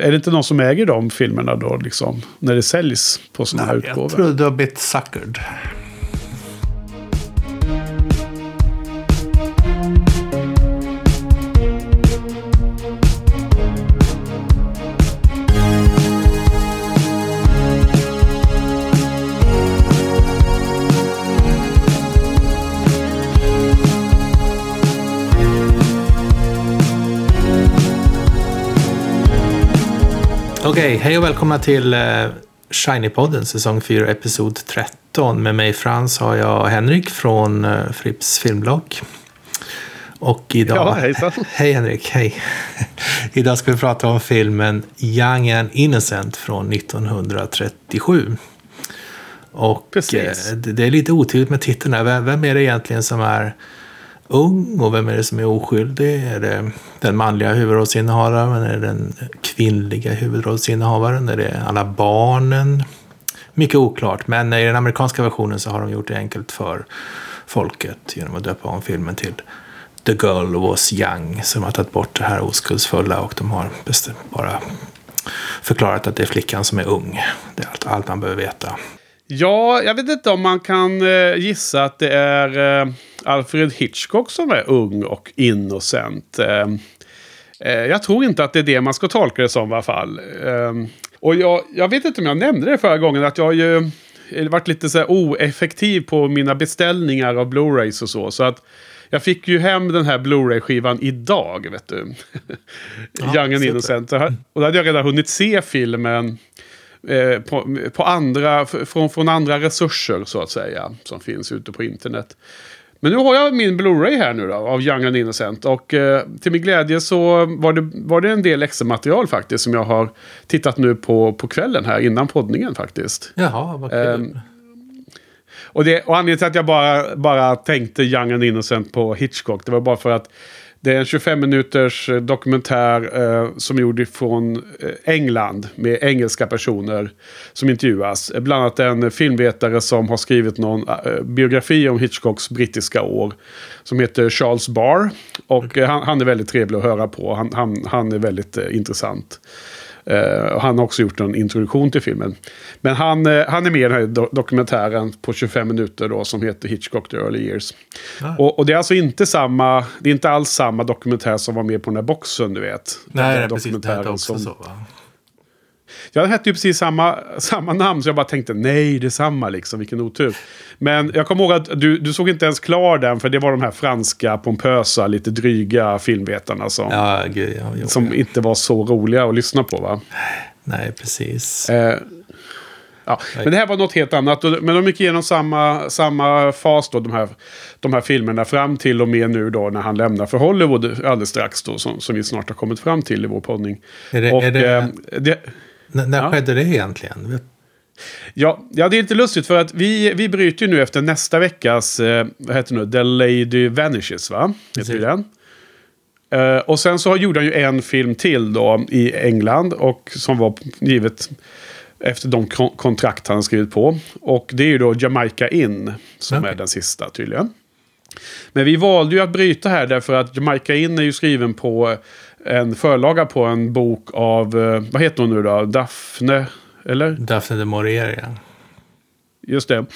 Är det inte någon som äger de filmerna då, liksom? När det säljs på sådana här utgåvor? Jag tror du har blivit suckered. Okej, hej och välkomna till uh, Shiny-podden, säsong 4, episod 13. Med mig Frans har jag Henrik från uh, Fripps filmblogg. Och idag... Ja, hejsan. Hej Henrik, hej. idag ska vi prata om filmen Young and Innocent från 1937. Och Precis. Uh, det är lite otydligt med titeln här. Vem är det egentligen som är ung och vem är det som är oskyldig? Är det den manliga huvudrollsinnehavaren? Är det den kvinnliga huvudrollsinnehavaren? Är det alla barnen? Mycket oklart, men i den amerikanska versionen så har de gjort det enkelt för folket genom att döpa om filmen till The Girl Was Young. Så de har tagit bort det här oskuldsfulla och de har bara förklarat att det är flickan som är ung. Det är allt, allt man behöver veta. Ja, jag vet inte om man kan eh, gissa att det är eh, Alfred Hitchcock som är ung och innocent. Eh, eh, jag tror inte att det är det man ska tolka det som i alla fall. Eh, och jag, jag vet inte om jag nämnde det förra gången att jag ju varit lite så här oeffektiv på mina beställningar av Blu-rays och så. Så att jag fick ju hem den här Blu-ray-skivan idag, vet du. Ja, Young and. Innocent. Och då hade jag redan hunnit se filmen eh, på, på andra, från, från andra resurser så att säga. Som finns ute på internet. Men nu har jag min Blu-ray här nu då, av Young and Innocent. Och eh, till min glädje så var det, var det en del extra material faktiskt. Som jag har tittat nu på, på kvällen här innan poddningen faktiskt. Jaha, vad kul. Ehm, Och, det, och anledningen till att jag bara, bara tänkte Young and Innocent på Hitchcock. Det var bara för att det är en 25 minuters eh, dokumentär eh, som är gjord från eh, England med engelska personer som intervjuas. Bland annat en filmvetare som har skrivit någon eh, biografi om Hitchcocks brittiska år. Som heter Charles Barr. Och eh, han, han är väldigt trevlig att höra på. Han, han, han är väldigt eh, intressant. Och han har också gjort en introduktion till filmen. Men han, eh, han är med i den här do- dokumentären på 25 minuter då, som heter Hitchcock the Early Years. Ah. Och, och det är alltså inte samma, det är inte alls samma dokumentär som var med på den här boxen, du vet. Den Nej, där nej, precis. Det också så. Va? Ja, den hette ju precis samma, samma namn, så jag bara tänkte nej, det är samma liksom, vilken otur. Men jag kommer ihåg att du, du såg inte ens klar den, för det var de här franska, pompösa, lite dryga filmvetarna som, Ja, gud. Ja, som inte var så roliga att lyssna på, va? Nej, precis. Eh, ja. Men det här var något helt annat. Men de gick igenom samma, samma fas då, de här, de här filmerna, fram till och med nu då när han lämnar för Hollywood alldeles strax då, som, som vi snart har kommit fram till i vår poddning. Är det- och, är det- eh, det, N- när Ja. skedde det egentligen? ja, ja, det är lite lustigt för att vi, vi bryter ju nu efter nästa veckas, eh, vad heter det nu, The Lady Vanishes, va? Heter den. Eh, och sen så gjorde han ju en film till då i England. Och som var givet efter de kon- kontrakt han skrivit på. Och det är ju då Jamaica In som Okej. är den sista tydligen. Men vi valde ju att bryta här därför att Jamaica In är ju skriven på en förlaga på en bok av, eh, vad heter hon nu då? Daphne, eller? Daphne de Maurier. Just det.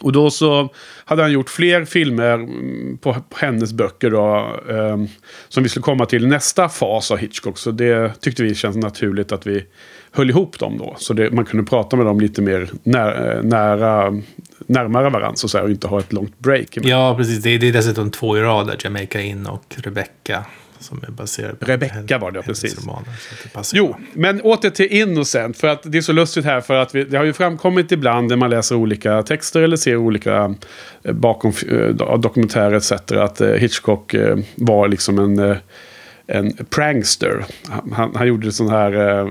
Och då så hade han gjort fler filmer mm, på, på hennes böcker då, ehm, som vi skulle komma till nästa fas av Hitchcock. Så det tyckte vi känns naturligt att vi höll ihop dem då. Så det, man kunde prata med dem lite mer när, eh, nära, närmare varandra så säga, och inte ha ett långt break. emellan. Ja, precis. Det är, det är dessutom två i rad där. Jamaica In och Rebecca. Som är baserade på Rebecca var det, precis. romaner, det Jo, men åter till Innocent. För att det är så lustigt här för att vi, det har ju framkommit ibland när man läser olika texter eller ser olika eh, bakom eh, dokumentärer etc. Att eh, Hitchcock eh, var liksom en, eh, en prankster. Han, han, han gjorde sån här, eh,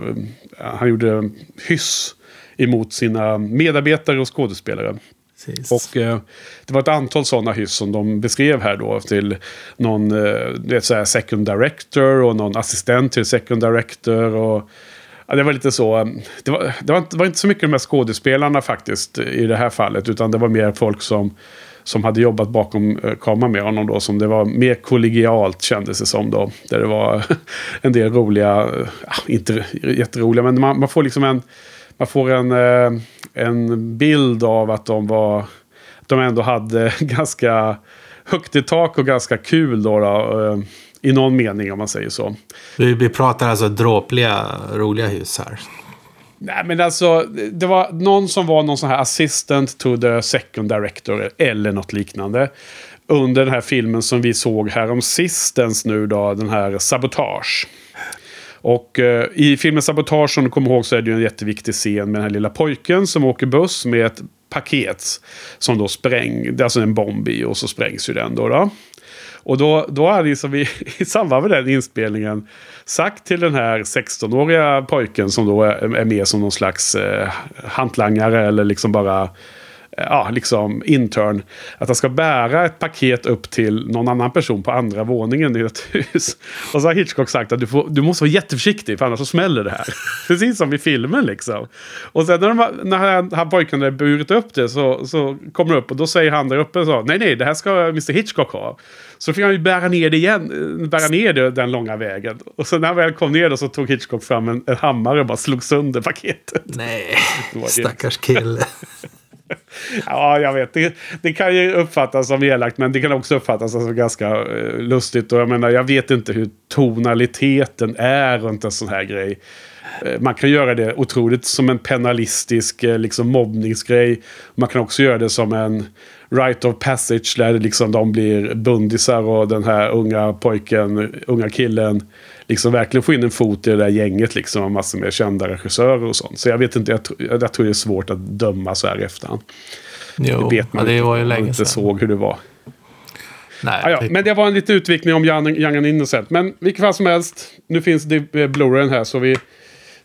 han gjorde hyss emot sina medarbetare och skådespelare. Precis. Och eh, det var ett antal sådana hyss som de beskrev här då till någon eh, du vet, så här second director och någon assistent till second director. Och, ja, det var lite så. Eh, det var, det, var inte, det var inte så mycket de här skådespelarna faktiskt i det här fallet. Utan det var mer folk som, som hade jobbat bakom eh, kameran med honom då. Som det var mer kollegialt kändes det som då. Där det var en del roliga, eh, inte jätteroliga, men man, man får liksom en, man får en, eh, en bild av att de var, att de ändå hade ganska högt i tak och ganska kul då. då i någon mening om man säger så. Vi, vi pratar alltså dråpliga, roliga hus här. Nej men alltså, det var någon som var någon sån här assistant to the second director eller något liknande. Under den här filmen som vi såg här om sistens nu då, den här Sabotage. Och eh, i filmen Sabotage, som du kommer ihåg, så är det ju en jätteviktig scen med den här lilla pojken som åker buss med ett paket som då sprängs, det är alltså en bomb i och så sprängs ju den då. då. Och då, då hade liksom vi i samband med den inspelningen sagt till den här 16-åriga pojken som då är med som någon slags eh, hantlangare eller liksom bara ja, liksom intern. Att han ska bära ett paket upp till någon annan person på andra våningen i ett hus. Och så har Hitchcock sagt att du, får, du måste vara jätteförsiktig för annars så smäller det här. Precis som i filmen liksom. Och sen när, de, när han, han pojken har burit upp det så, så kommer det upp och då säger han där uppe så. Nej, nej, det här ska Mr Hitchcock ha. Så fick han ju bära ner det igen, bära ner det den långa vägen. Och sen när han väl kom ner då så tog Hitchcock fram en, en hammare och bara slog sönder paketet. Nej, stackars kille. ja, jag vet. Det, det, kan ju uppfattas som elakt, men det kan också uppfattas som ganska eh, lustigt. Och jag menar, jag vet inte hur tonaliteten är runt en sån här grej. Eh, man kan göra det otroligt som en penalistisk eh, liksom mobbningsgrej. Man kan också göra det som en right of passage där liksom de blir bundisar och den här unga pojken, unga killen liksom verkligen få in en fot i det där gänget liksom. Och massor med kända regissörer och sånt. Så jag vet inte, jag, jag tror det är svårt att döma så här i efterhand. Jo, det vet man det var ju länge inte sedan. såg hur det var. Nej, ah, ja, Men det var en liten utvikning om Young, and Innocent. Men vilket fall som helst, nu finns det eh, Blu-rayen här så vi...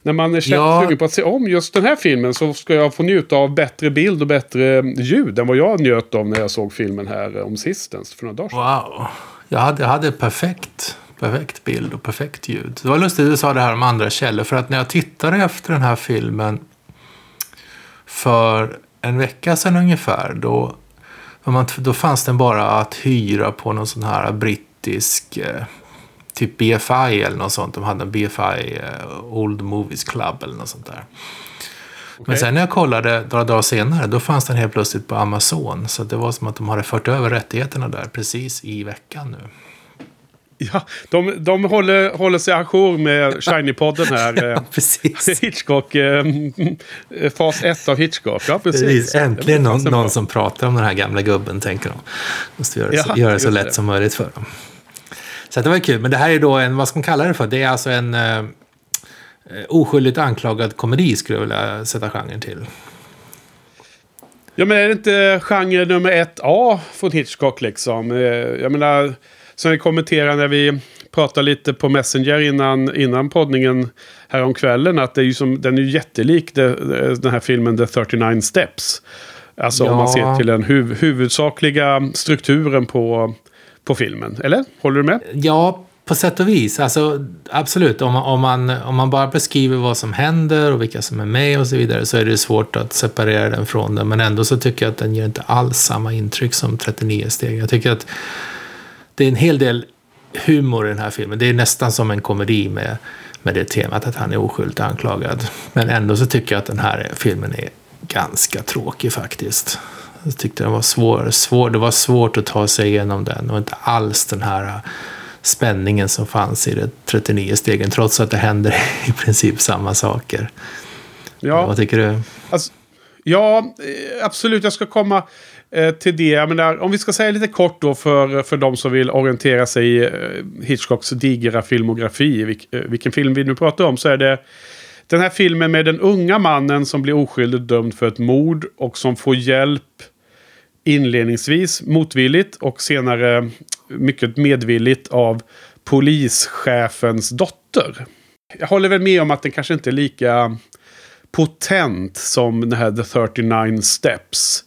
När man är ja. sugen på att se om just den här filmen så ska jag få njuta av bättre bild och bättre ljud än vad jag njöt av när jag såg filmen här om sistens för några dagar sedan. Wow. Jag hade, jag hade perfekt perfekt bild och perfekt ljud. Det var lustigt att du sa det här om andra källor. För att när jag tittade efter den här filmen för en vecka sedan ungefär. Då, då fanns den bara att hyra på någon sån här brittisk eh, typ BFI eller något sånt. De hade en BFI eh, Old Movies Club eller något sånt där. Okay. Men sen när jag kollade några dagar senare då fanns den helt plötsligt på Amazon. Så det var som att de hade fört över rättigheterna där precis i veckan nu. Ja, de, de håller, håller sig ajour med Shiny-podden här. ja, precis. Hitchcock, eh, fas 1 av Hitchcock. Ja, precis. precis. Äntligen någon, någon som pratar om den här gamla gubben, tänker de. Måste göra, ja, så, göra det så lätt det. som möjligt för dem. Så det var kul. Men det här är då en, vad ska man kalla det för? Det är alltså en eh, oskyldigt anklagad komedi, skulle jag vilja sätta genren till. Ja, men är det inte genre nummer ett A från Hitchcock liksom? Eh, jag menar som vi kommenterade när vi pratade lite på Messenger innan, innan poddningen häromkvällen. Att det är ju som, den är ju jättelik det, den här filmen The 39 Steps. Alltså ja. om man ser till den huv, huvudsakliga strukturen på, på filmen. Eller? Håller du med? Ja, på sätt och vis. Alltså, absolut, om man, om, man, om man bara beskriver vad som händer och vilka som är med och så vidare så är det svårt att separera den från den. Men ändå så tycker jag att den ger inte alls samma intryck som 39 steg. Jag tycker att det är en hel del humor i den här filmen. Det är nästan som en komedi med, med det temat att han är oskyldigt anklagad. Men ändå så tycker jag att den här filmen är ganska tråkig faktiskt. Jag tyckte den var svår, svår. Det var svårt att ta sig igenom den och inte alls den här spänningen som fanns i de 39 stegen. Trots att det händer i princip samma saker. Ja. Vad tycker du? Alltså, ja, eh, absolut. Jag ska komma Eh, till det. Jag menar, om vi ska säga lite kort då för, för de som vill orientera sig i eh, Hitchcocks digra filmografi. Vilk, eh, vilken film vi nu pratar om så är det den här filmen med den unga mannen som blir oskyldigt dömd för ett mord och som får hjälp inledningsvis motvilligt och senare mycket medvilligt av polischefens dotter. Jag håller väl med om att den kanske inte är lika potent som den här The 39 Steps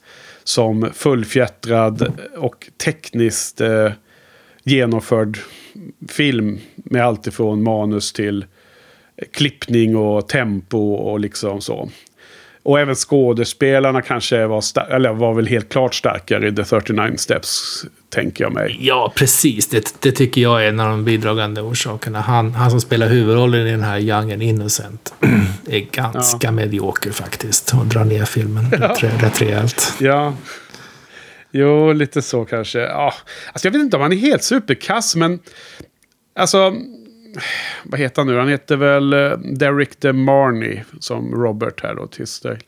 som fullfjättrad och tekniskt eh, genomförd film med allt ifrån manus till klippning och tempo och liksom så. Och även skådespelarna kanske var, eller var väl helt klart starkare i The 39 Steps, tänker jag mig. Ja, precis. Det, det tycker jag är en av de bidragande orsakerna. Han, han som spelar huvudrollen i den här Young and Innocent är ganska Ja. medioker faktiskt. Och drar ner filmen rätt, rätt rejält. Ja. Jo, lite så kanske. Ja. Alltså, jag vet inte om han är helt superkass, men... Alltså... Vad heter han nu? Han heter väl eh, Derek DeMarney som Robert här då, Tisdale.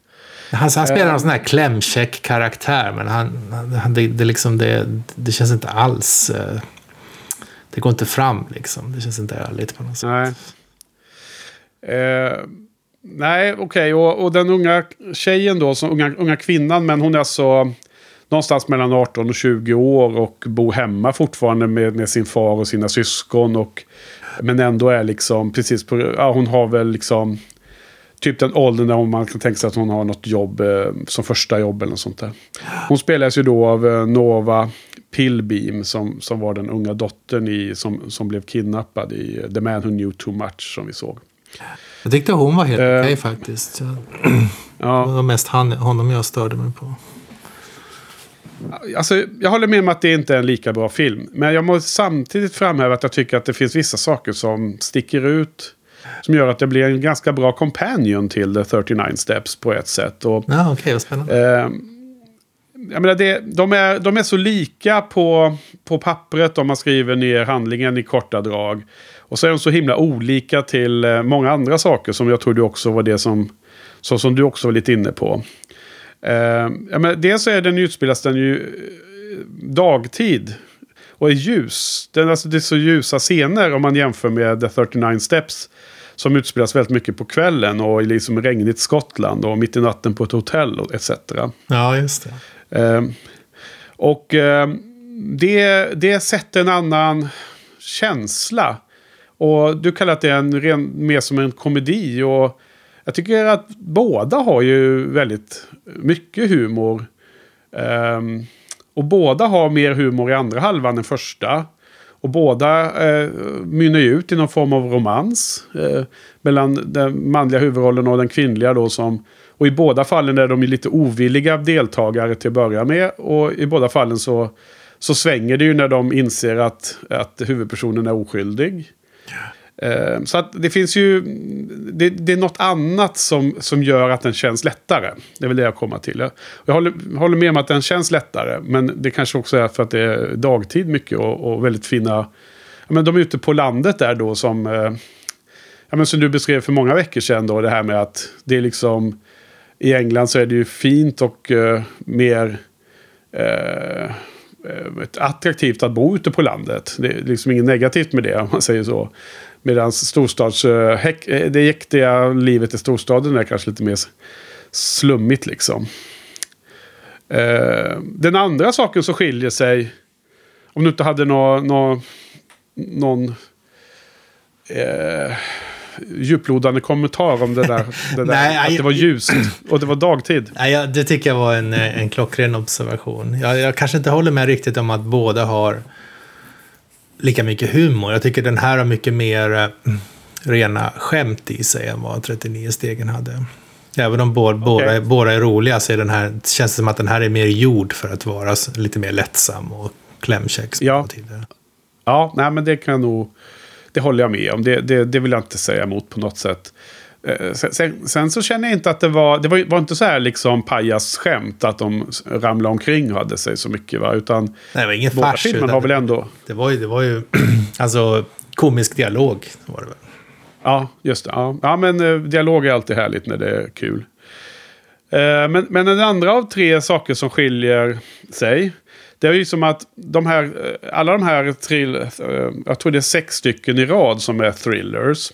Han, han spelar en sån här klämkäck karaktär, men han, han, det, det, liksom det, det känns inte alls... eh, Det går inte fram liksom. Det känns inte ärligt på något sätt. Nej. Eh, nej, okej. Och, och den unga tjejen då, som unga, unga kvinnan, men hon är alltså någonstans mellan 18 och 20 år och bor hemma fortfarande med, med sin far och sina syskon. Och, men ändå är liksom precis på, ja hon har väl liksom typ den åldern där man kan tänka sig att hon har något jobb eh, som första jobb eller något sånt där. Hon spelas ju då av eh, Nova Pilbeam som, som var den unga dottern i, som, som blev kidnappad i eh, The Man Who Knew Too Much som vi såg. Jag tyckte hon var helt Eh. okej faktiskt. Jag, Ja. det var mest han, honom jag störde mig på. Alltså, jag håller med om att det inte är en lika bra film. Men jag måste samtidigt framhäva att jag tycker att det finns vissa saker som sticker ut. Som gör att det blir en ganska bra companion till The 39 Steps på ett sätt. Och, Ja, okej, vad spännande. eh, jag menar det, de, är, de är så lika på, på pappret om man skriver ner handlingen i korta drag. Och så är de så himla olika till eh, många andra saker som jag tror du också var det som, så som du också var lite inne på. Eh, jag menar, dels så är den utspelas den ju eh, dagtid och är ljus. Den, alltså, det är så ljusa scener om man jämför med The 39 Steps. Som utspelas väldigt mycket på kvällen och i liksom regnigt Skottland och mitt i natten på ett hotell etc. Ja, just det. Eh, och eh, det, det sätter en annan känsla. Och du kallar det en ren, mer som en komedi. Och jag tycker att båda har ju väldigt mycket humor. Ehm, och båda har mer humor i andra halvan än första. Och båda eh, mynnar ju ut i någon form av romans. Eh, mellan den manliga huvudrollen och den kvinnliga då som... Och i båda fallen är de ju lite ovilliga deltagare till att börja med. Och i båda fallen så, så svänger det ju när de inser att, att huvudpersonen är oskyldig. Eh, Så att det finns ju... Det, det är något annat som, som gör att den känns lättare. Det är väl det jag kommer till. Jag, jag håller, håller med om att den känns lättare. Men det kanske också är för att det är dagtid mycket och, och väldigt fina... Ja, men de är ute på landet där då som... eh, Ja, men som du beskrev för många veckor sedan då. Det här med att det är liksom... I England så är det ju fint och eh, mer... Eh, eh, attraktivt att bo ute på landet. Det är liksom inget negativt med det om man säger så. Medan storstads... eh, eh, det jäktiga livet i storstaden är kanske lite mer slummigt liksom. Eh, den andra saken som skiljer sig... Om du inte hade nå, nå, någon... Eh, djuplodande kommentar om det där. Det där Nej, att det var ljust och det var dagtid. Nej, det tycker jag var en, en klockren observation. Jag, jag kanske inte håller med riktigt om att båda har lika mycket humor. Jag tycker den här har mycket mer eh, rena skämt i sig än vad 39 stegen hade. Även om båda, båda är roliga så är den här, känns det som att den här är mer gjord för att vara lite mer lättsam och klämkäck. Ja. Ja, nej, men det kan jag nog... Det håller jag med om. Det, det, det vill jag inte säga emot på något sätt. Eh, Sen, sen, så känner jag inte att det var... Det var, var inte så här liksom pajasskämt att de ramlade omkring och hade sig så mycket. Va? Utan Nej, det var ingen båda fars. filmerna har väl ändå... Det var ju, det var ju alltså komisk dialog. Var det väl. Ja, just det. Ja, ja men eh, dialog är alltid härligt när det är kul. Eh, men, men den andra av tre saker som skiljer sig. Det är ju som att de här, alla de här trill, eh, jag tror det är sex stycken i rad som är thrillers.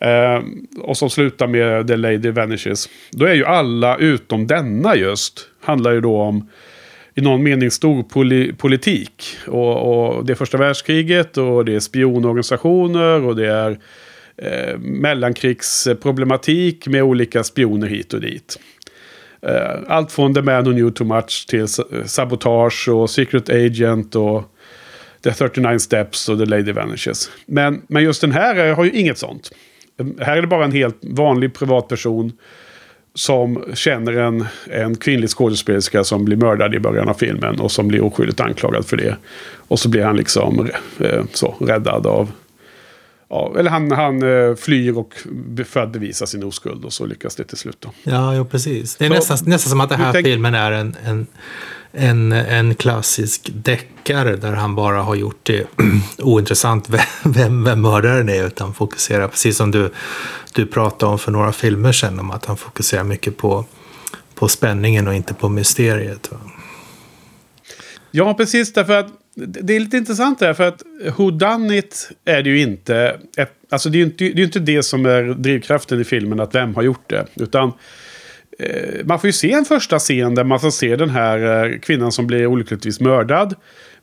Eh, och som slutar med The Lady Vanishes. Då är ju alla utom denna just. Handlar ju då om i någon mening stor poli politik. Och, och det är första världskriget och det är spionorganisationer och det är eh, mellankrigsproblematik med olika spioner hit och dit. Eh, allt från The Man Who Knew Too Much till Sabotage och Secret Agent och The 39 Steps och The Lady Vanishes. Men, men just den här eh, har ju inget sånt. Här är det bara en helt vanlig privatperson som känner en, en kvinnlig skådespelerska som blir mördad i början av filmen och som blir oskyldigt anklagad för det. Och så blir han liksom eh, så, räddad av... Ja, eller han, han eh, flyr och för att bevisa sin oskuld och så lyckas det till slut. Då. Ja, jo, precis. Det är Så, nästan, nästan som att den här tänk- filmen är en, en, en, en klassisk deckare där han bara har gjort det ointressant vem, vem, mördaren är utan fokuserar, precis som du, du pratade om för några filmer sedan, om att han fokuserar mycket på, på spänningen och inte på mysteriet. Ja, precis. Därför att det är lite intressant där. För att Who Done It är det ju inte. Ett, alltså det är ju inte, det är inte det som är drivkraften i filmen. Att vem har gjort det. Utan Eh, man får ju se en första scen där man får se den här eh, kvinnan som blir olyckligtvis mördad.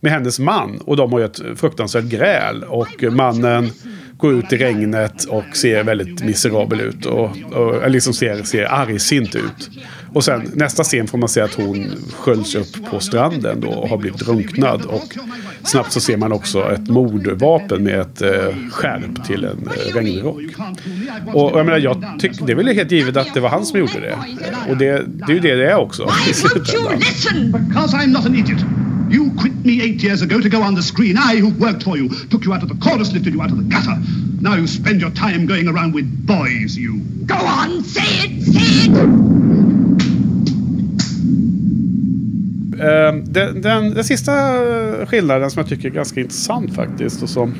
Med hennes man. Och de har ju ett fruktansvärt gräl. Och mannen går ut i regnet och ser väldigt miserabel ut. Och, och liksom ser, ser argsint ut. Och sen nästa scen får man se att hon sköljs upp på stranden då och har blivit drunknad. Och snabbt så ser man också ett mordvapen med ett eh, skärp till en eh, regnrock. Och, och jag menar, jag tycker det är väl helt givet att det var han som gjorde det. Och det, det är ju det det är också. i Why won't you slutändan. You quit me eight years ago to go on the screen. I, who worked for you, took you out of the chorus, lifted you out of the gutter. Now you spend your time going around with boys, you. Go on, say it, say it! Eh, Den, den, den sista eh, skillnaden som jag tycker är ganska intressant faktiskt. Och som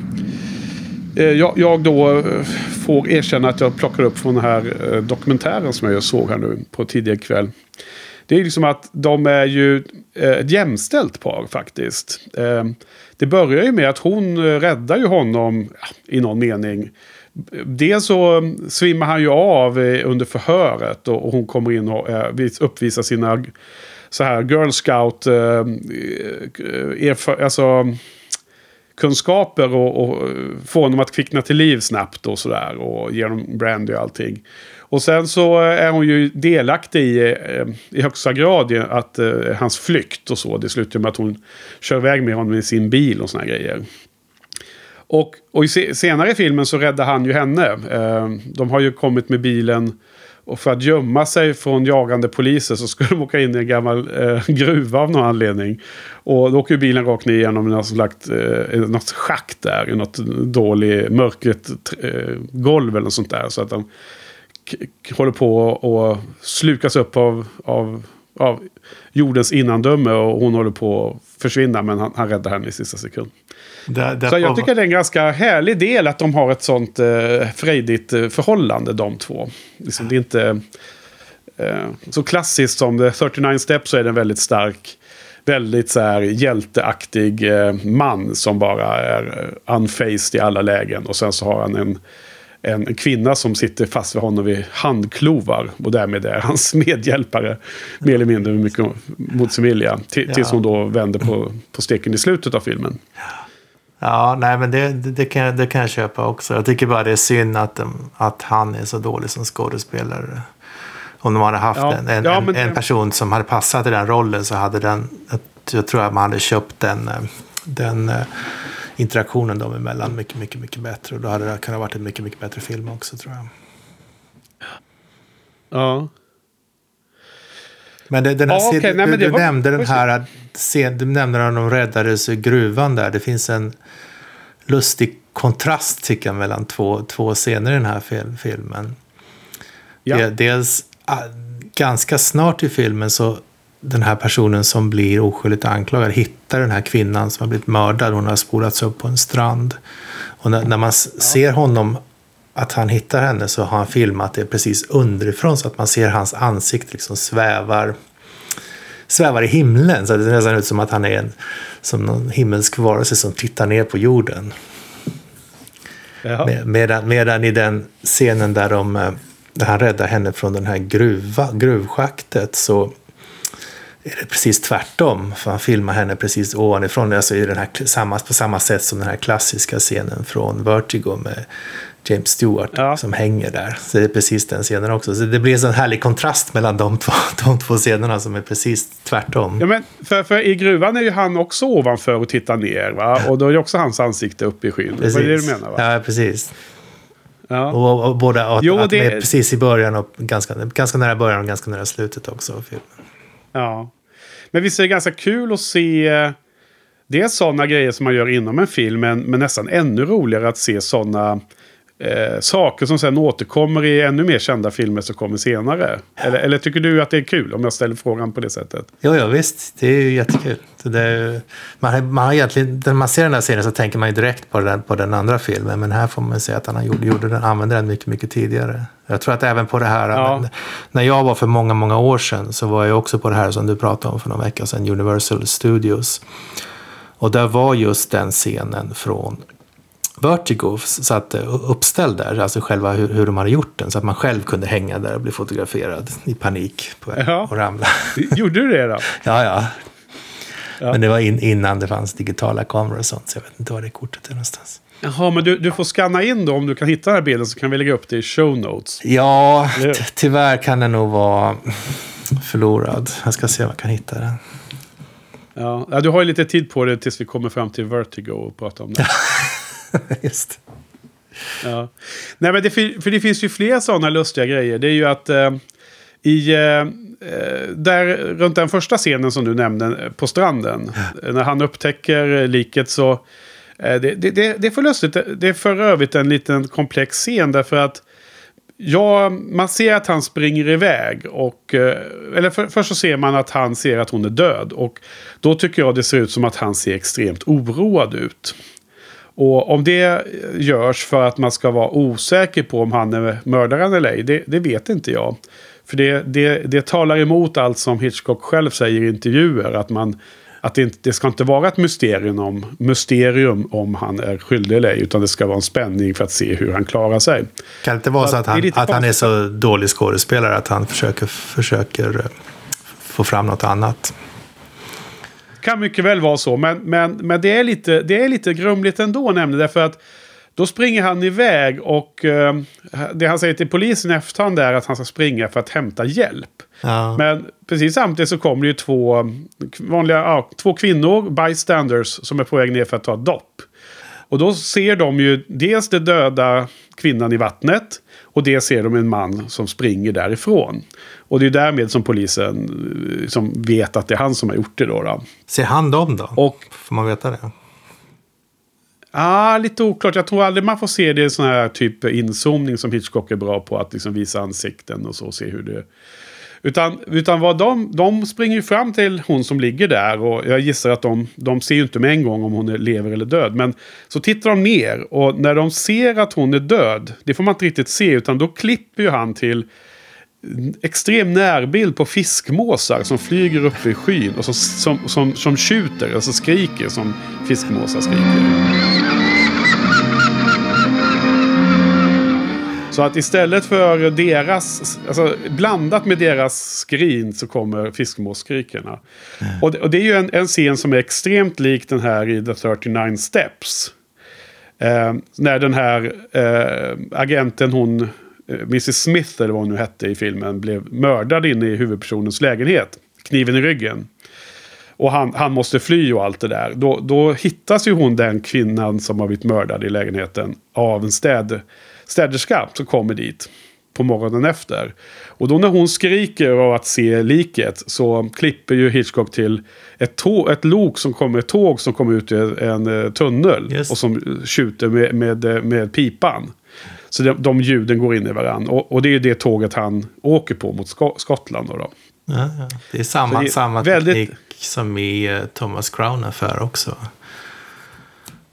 eh, jag, jag då eh, får erkänna att jag plockar upp från den här dokumentären som jag såg här nu på tidigare kväll. Det är liksom att de är ju eh, ett jämställt par faktiskt. Eh, det börjar ju med att hon eh, räddar ju honom i någon mening. Dels så svimmar han ju av under förhöret och hon kommer in och uppvisar sina så här girl scout alltså, kunskaper och, och få honom att kvickna till liv snabbt och sådär. Och ge honom brandy och allting. Och sen så eh, är hon ju delaktig i, eh, i högsta grad i att uh, hans flykt och så. Det slutar med att hon kör iväg med honom i sin bil och såna grejer. Och, och i se, senare i filmen så räddar han ju henne. Uh, de har ju kommit med bilen och för att gömma sig från jagande poliser så skulle de åka in i en gammal eh, gruva av någon anledning. Och då åker ju bilen rakt ner genom något slags eh, något schakt där. I något dåligt mörkret eh, golv eller något sånt där. Så att de håller på och slukas upp av, av, av jordens innandöme. Och hon håller på att försvinna men han, han räddar henne i sista sekund. Där, där Så jag tycker det är en ganska härlig del att de har ett sånt eh, frejdigt eh, förhållande de två. Liksom, det är inte eh, så klassiskt som The 39 Steps så är den väldigt stark. Väldigt så här hjälteaktig eh, man som bara är eh, unfaced i alla lägen. Och sen så har han en, en kvinna som sitter fast vid honom vid handklovar. Och därmed är hans medhjälpare mer eller mindre mycket mot sin vilja. Till, Tills hon då vänder på, på steken i slutet av filmen. Ja, nej men det, det, det, kan, det kan jag köpa också. Jag tycker bara det är synd att, att han är så dålig som skådespelare. Om de hade haft Ja, en, en, ja, en, men- en person som hade passat i den rollen så hade den, jag, jag tror att man hade köpt den, eh, den eh, interaktionen dem emellan mycket, mycket, mycket bättre. Och då hade det kunnat varit en mycket, mycket bättre film också tror jag. Ja. Men det, den här, Ja, du, nej, det du var- nämnde den var här scen, du nämnde när de räddades ur gruvan där. Det finns en lustig kontrast tycker jag mellan två, två scener i den här fil, filmen. Ja. Det- Dels ah, ganska snart i filmen så den här personen som blir oskyldigt anklagad hittar den här kvinnan som har blivit mördad. Hon har spolats upp på en strand. Och när, när man ser honom att han hittar henne så har han filmat det precis underifrån så att man ser hans ansikte liksom svävar svävar i himlen. Så det ser nästan ut som att han är en, som någon himmelsk varelse som tittar ner på jorden. Med, medan, medan i den scenen där, de, eh, där han räddar henne från den här gruva, gruvschaktet så är det precis tvärtom. För han filmar henne precis ovanifrån. Alltså i den här, samma, på samma sätt som den här klassiska scenen från Vertigo med James Stewart Ja. som hänger där. Så det är precis den scenen också. Så det blir en sån härlig kontrast mellan de två, de två scenerna som är precis tvärtom. Ja, men för, för i gruvan är ju han också ovanför och tittar ner. Va? Och då är ju också hans ansikte uppe i skyn. Det var det du menar va? Ja, precis. Ja. Och, och både att, Jo, att det- med precis i början och ganska, ganska nära början och ganska nära slutet också av filmen. Ja. Men visst är det ganska kul att se eh, dels sådana grejer som man gör inom en film, men, men nästan ännu roligare att se sådana eh, saker som sen återkommer i ännu mer kända filmer som kommer senare. Eller, eller tycker du att det är kul om jag ställer frågan på det sättet? Jo, ja, visst. Det är ju jättekul. Är, man, man har egentligen, när man ser den här serien så tänker man ju direkt på den, på den andra filmen. Men här får man säga att han gjort, gjorde den, använde den mycket, mycket tidigare. Jag tror att även på det här, Ja. men, när jag var för många, många år sedan så var jag också på det här som du pratade om för någon vecka sedan, Universal Studios. Och där var just den scenen från Vertigo satt eh, uppställd där, alltså själva hur, hur de hade gjort den. Så att man själv kunde hänga där och bli fotograferad i panik på, Ja. och ramla. Gjorde du det då? Ja, ja. Ja. Men det var in, innan det fanns digitala kameror och sånt, så jag vet inte var det kortet är någonstans. Jaha, men du, du får scanna in då om du kan hitta den här bilden så kan vi lägga upp det i show notes. Ja, tyvärr kan den nog vara förlorad. Jag ska se om jag kan hitta den. Ja, ja, du har ju lite tid på dig tills vi kommer fram till Vertigo och pratar om det. Just. Ja. Nej, men det, för det finns ju fler sådana lustiga grejer. Det är ju att eh, i... Eh, eh, där, runt den första scenen som du nämnde eh, på stranden. När han upptäcker eh, liket så... Eh, det, det, det, det är för lustigt. Det är för övrigt en liten komplex scen därför att... Ja, man ser att han springer iväg. Och, eller för, först så ser man att han ser att hon är död. Och då tycker jag det ser ut som att han ser extremt oroad ut. Och om det görs för att man ska vara osäker på om han är mördaren eller ej, det, det vet inte jag. För det, det, det talar emot allt som Hitchcock själv säger i intervjuer. Att, man, att det, inte, det ska inte vara ett mysterium om, mysterium om han är skyldig eller ej. Utan det ska vara en spänning för att se hur han klarar sig. Kan det inte vara så att han, att han är så dålig skådespelare att han försöker, försöker eh, få fram något annat? Kan mycket väl vara så, men, men, men det, är lite, det är lite grumligt ändå nämligen. Därför att då springer han iväg och eh, det han säger till polisen i efterhand är att han ska springa för att hämta hjälp. Ja. Men precis samtidigt så kommer det ju två, vanliga, ja, två kvinnor, bystanders, som är på väg ner för att ta ett dopp. Och då ser de ju dels den döda kvinnan i vattnet och det ser de en man som springer därifrån. Och det är därmed som polisen eh, som vet att det är han som har gjort det då. då. Ser han dem då? Och Får man veta det? Ah, lite oklart. Jag tror aldrig man får se det i sån här typ inzoomning som Hitchcock är bra på. Att liksom visa ansikten och så, se hur det... Utan, utan vad de, de springer ju fram till hon som ligger där. Och jag gissar att de, de ser ju inte med en gång om hon är lever eller död. Men så tittar de ner och när de ser att hon är död. Det får man inte riktigt se. Utan då klipper ju han till extrem närbild på fiskmåsar som flyger upp i skyn. Och som, som, som, som tjuter, alltså skriker som fiskmåsar skriker. Så att istället för deras, alltså blandat med deras skrin så kommer fiskmåsskrikerna. Och, det, och det är ju en, en scen som är extremt lik den här i The 39 Steps. Eh, när den här eh, agenten, hon, eh, Mrs Smith eller vad hon nu hette i filmen, blev mördad inne i huvudpersonens lägenhet. Kniven i ryggen. Och han, han måste fly och allt det där. Då, då hittas ju hon, den kvinnan som har blivit mördad i lägenheten, av en städ, städerska som kommer dit på morgonen efter. Och då när hon skriker av att se liket så klipper ju Hitchcock till ett, tå- ett lok som kommer, ett tåg som kommer ut ur en eh, tunnel Just. och som tjuter med, med, med pipan. Så de, de ljuden går in i varandra. Och, och det är det tåget han åker på mot Sko- Skottland. Då då. Ja, ja. Det är samma, det är samma väldigt- teknik som i eh, Thomas Crown Affair också.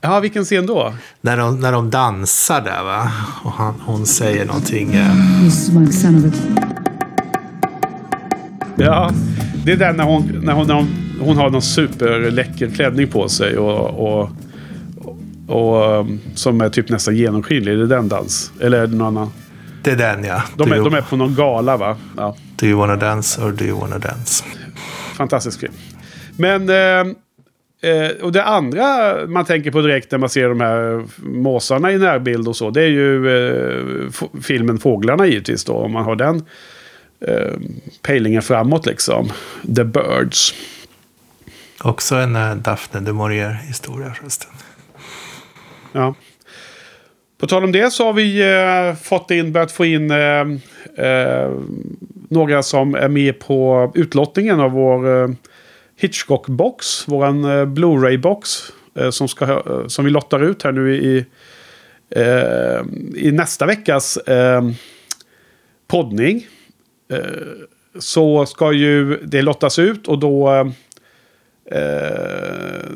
Ja, vilken scen då? När de, när de dansar där va? Och han, hon säger någonting. eh. Ja, det är den när hon, när hon, när hon, hon har någon superläcker klänning på sig och, och, och, um, som är typ nästan genomskinlig. Är det den dans? Eller är det någon annan? Det är den ja. De är, you, de är på någon gala va? Ja, do you wanna dance or do you wanna dance? fantastisk film. Men... Eh, och det andra man tänker på direkt när man ser de här måsarna i närbild och så. Det är ju eh, filmen Fåglarna givetvis då. Om man har den eh, pejlingen framåt liksom. The Birds. Också en uh, Daphne du Maurier historia förresten. Ja. På tal om det så har vi eh, fått in, börjat få in eh, eh, några som är med på utlottningen av vår eh, Hitchcock-box. Våran eh, Blu-ray-box. Eh, som, ska, eh, som vi lottar ut här nu i, eh, i nästa veckas eh, poddning. Eh, så ska ju det lottas ut och då... Eh, eh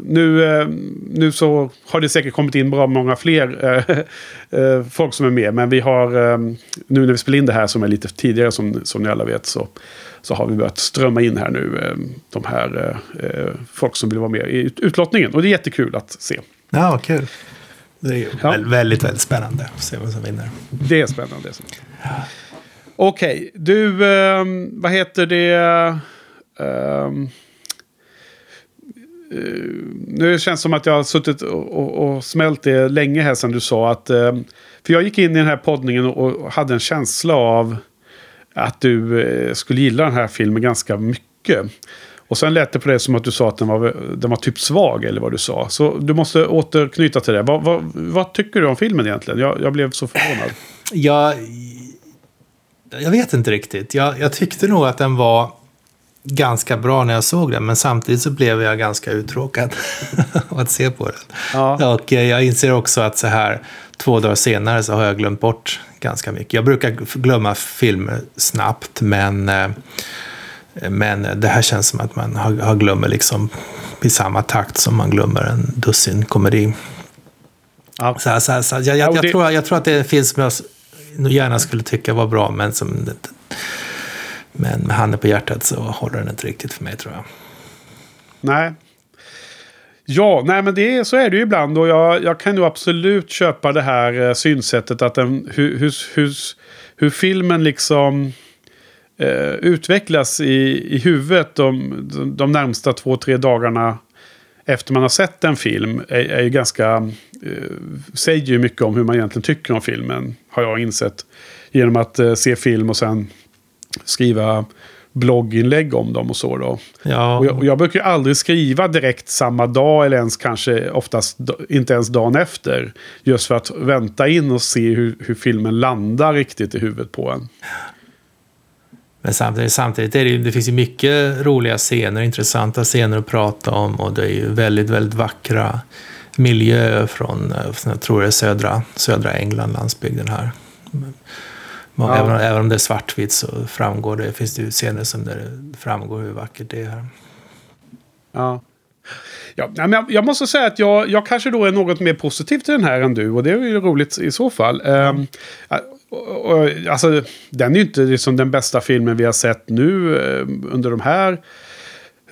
nu, eh, nu så har det säkert kommit in bra många fler eh, eh, folk som är med. Men vi har, eh, nu när vi spelar in det här som är lite tidigare som, som ni alla vet. Så, så har vi börjat strömma in här nu eh, de här eh, folk som vill vara med i ut- utlottningen. Och det är jättekul att se. Ja, kul. Det är ju Ja. väl- väldigt, väldigt spännande att se vem som vinner. Det är spännande. Okej, du, ehm, vad heter det? Eh, nu känns det som att jag har suttit och, och, och smält det länge här sedan du sa att... ehm, för jag gick in i den här poddningen och, och hade en känsla av att du eh, skulle gilla den här filmen ganska mycket. Och sen lät det på det som att du sa att den var, den var typ svag, eller vad du sa. Så du måste återknyta till det. Vad, vad, vad tycker du om filmen egentligen? Jag, jag blev så förvånad. Jag, jag vet inte riktigt. Jag, jag tyckte nog att den var ganska bra när jag såg den, men samtidigt så blev jag ganska uttråkad att se på den. Ja. Och eh, jag inser också att så här två dagar senare så har jag glömt bort ganska mycket. Jag brukar glömma filmer snabbt, men, eh, men det här känns som att man har, har glömmer liksom i samma takt som man glömmer en dussin komedi. Ja. Så, här- så, här- så, här- jag, tror, jag tror att det film som jag gärna skulle tycka var bra, men som... Men med handen på hjärtat så håller den inte riktigt för mig, tror jag. Nej. Ja, nej men det, så är det ju ibland. Och jag, jag kan ju absolut köpa det här eh, synsättet att den, hur, hur, hur, hur filmen liksom eh, utvecklas i, i huvudet de, de, de närmsta två, tre dagarna efter man har sett en film är, är ju ganska... Eh, säger ju mycket om hur man egentligen tycker om filmen, har jag insett. Genom att eh, se film och sen skriva blogginlägg om dem och så då. Ja, Och jag, och jag brukar aldrig skriva direkt samma dag eller ens kanske oftast inte ens dagen efter. Just för att vänta in och se hur, hur filmen landar riktigt i huvudet på en. men samtidigt, samtidigt är det ju, det finns ju mycket roliga scener, intressanta scener att prata om och det är ju väldigt, väldigt vackra miljöer från, eh, från jag tror det är södra, södra England, landsbygden här. Ja. även, även om det är svartvitt så framgår det, finns det ju scener som där det framgår hur vackert det är här. Ja. Ja, men jag, jag måste säga att jag, jag kanske då är något mer positiv till den här än du. Och det är ju roligt i så fall. Ehm, och, och, alltså, den är ju inte liksom den bästa filmen vi har sett nu eh, under de här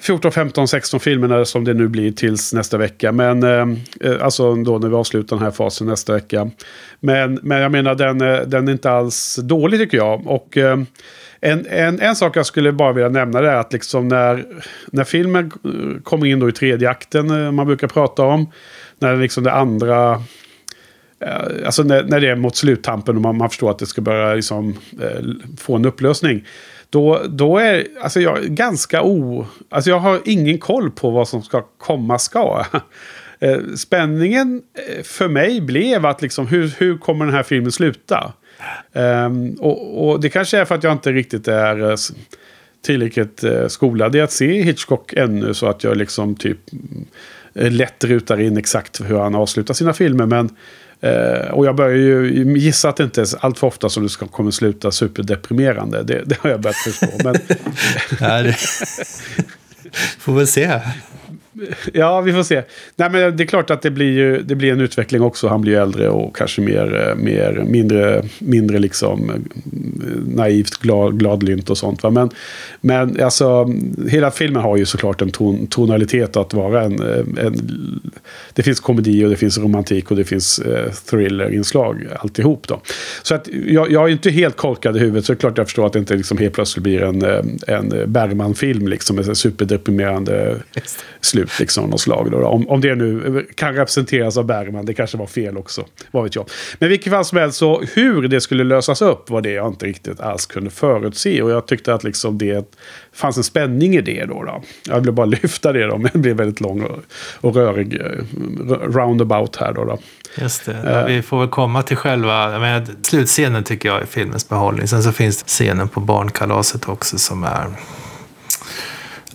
14, 15, 16 filmerna som det nu blir tills nästa vecka. Men eh, eh, alltså då när vi avslutar den här fasen nästa vecka. Men, men jag menar den, eh, den är inte alls dålig tycker jag. Och eh, en, en, en sak jag skulle bara vilja nämna det är att liksom när, när filmen eh, kommer in då i tredje akten, man brukar prata om. När liksom det andra Alltså när, när det är mot sluttampen och man, man förstår att det ska börja liksom, eh, få en upplösning. Då, då är alltså jag är ganska o... Alltså jag har ingen koll på vad som ska komma ska. Eh, spänningen eh, för mig blev att liksom, hur, hur kommer den här filmen sluta? Um, och, och det kanske är för att jag inte riktigt är eh, tillräckligt skolad i att se Hitchcock ännu. Så att jag liksom typ mm, lätt rutar in exakt hur han avslutar sina filmer. Men, eh, och jag börjar ju gissa att det inte är allt för ofta som det ska, kommer sluta superdeprimerande. Det, det har jag börjat förstå. Men, Ja, det... Får väl se. Ja, vi får se. Nej, men det är klart att det blir, ju, det blir en utveckling också. Han blir ju äldre och kanske mer, eh, mer mindre, mindre liksom eh, naivt glad, gladlynt och sånt. Va? Men, men alltså, hela filmen har ju såklart en ton, tonalitet att vara en, eh, en... Det finns komedi och det finns romantik och det finns eh, thrillerinslag alltihop. Då. Så att jag, jag är inte helt korkad i huvudet så det är klart jag förstår att det inte liksom helt plötsligt blir en, en Bergman-film liksom, med superdeprimerande slut. Ut liksom något slag. Då, då. Om, om det nu kan representeras av Bergman, det kanske var fel också. Vad vet jag. Men vilket fall som helst, så hur det skulle lösas upp var det jag inte riktigt alls kunde förutse. Och jag tyckte att liksom det fanns en spänning i det då. då. Jag ville bara lyfta det då, men det blev väldigt lång och, och rörig eh, roundabout här då. då. Just det. Ja, vi får väl komma till själva menar, slutscenen tycker jag är filmens behållning. Sen så finns det scenen på barnkalaset också som är,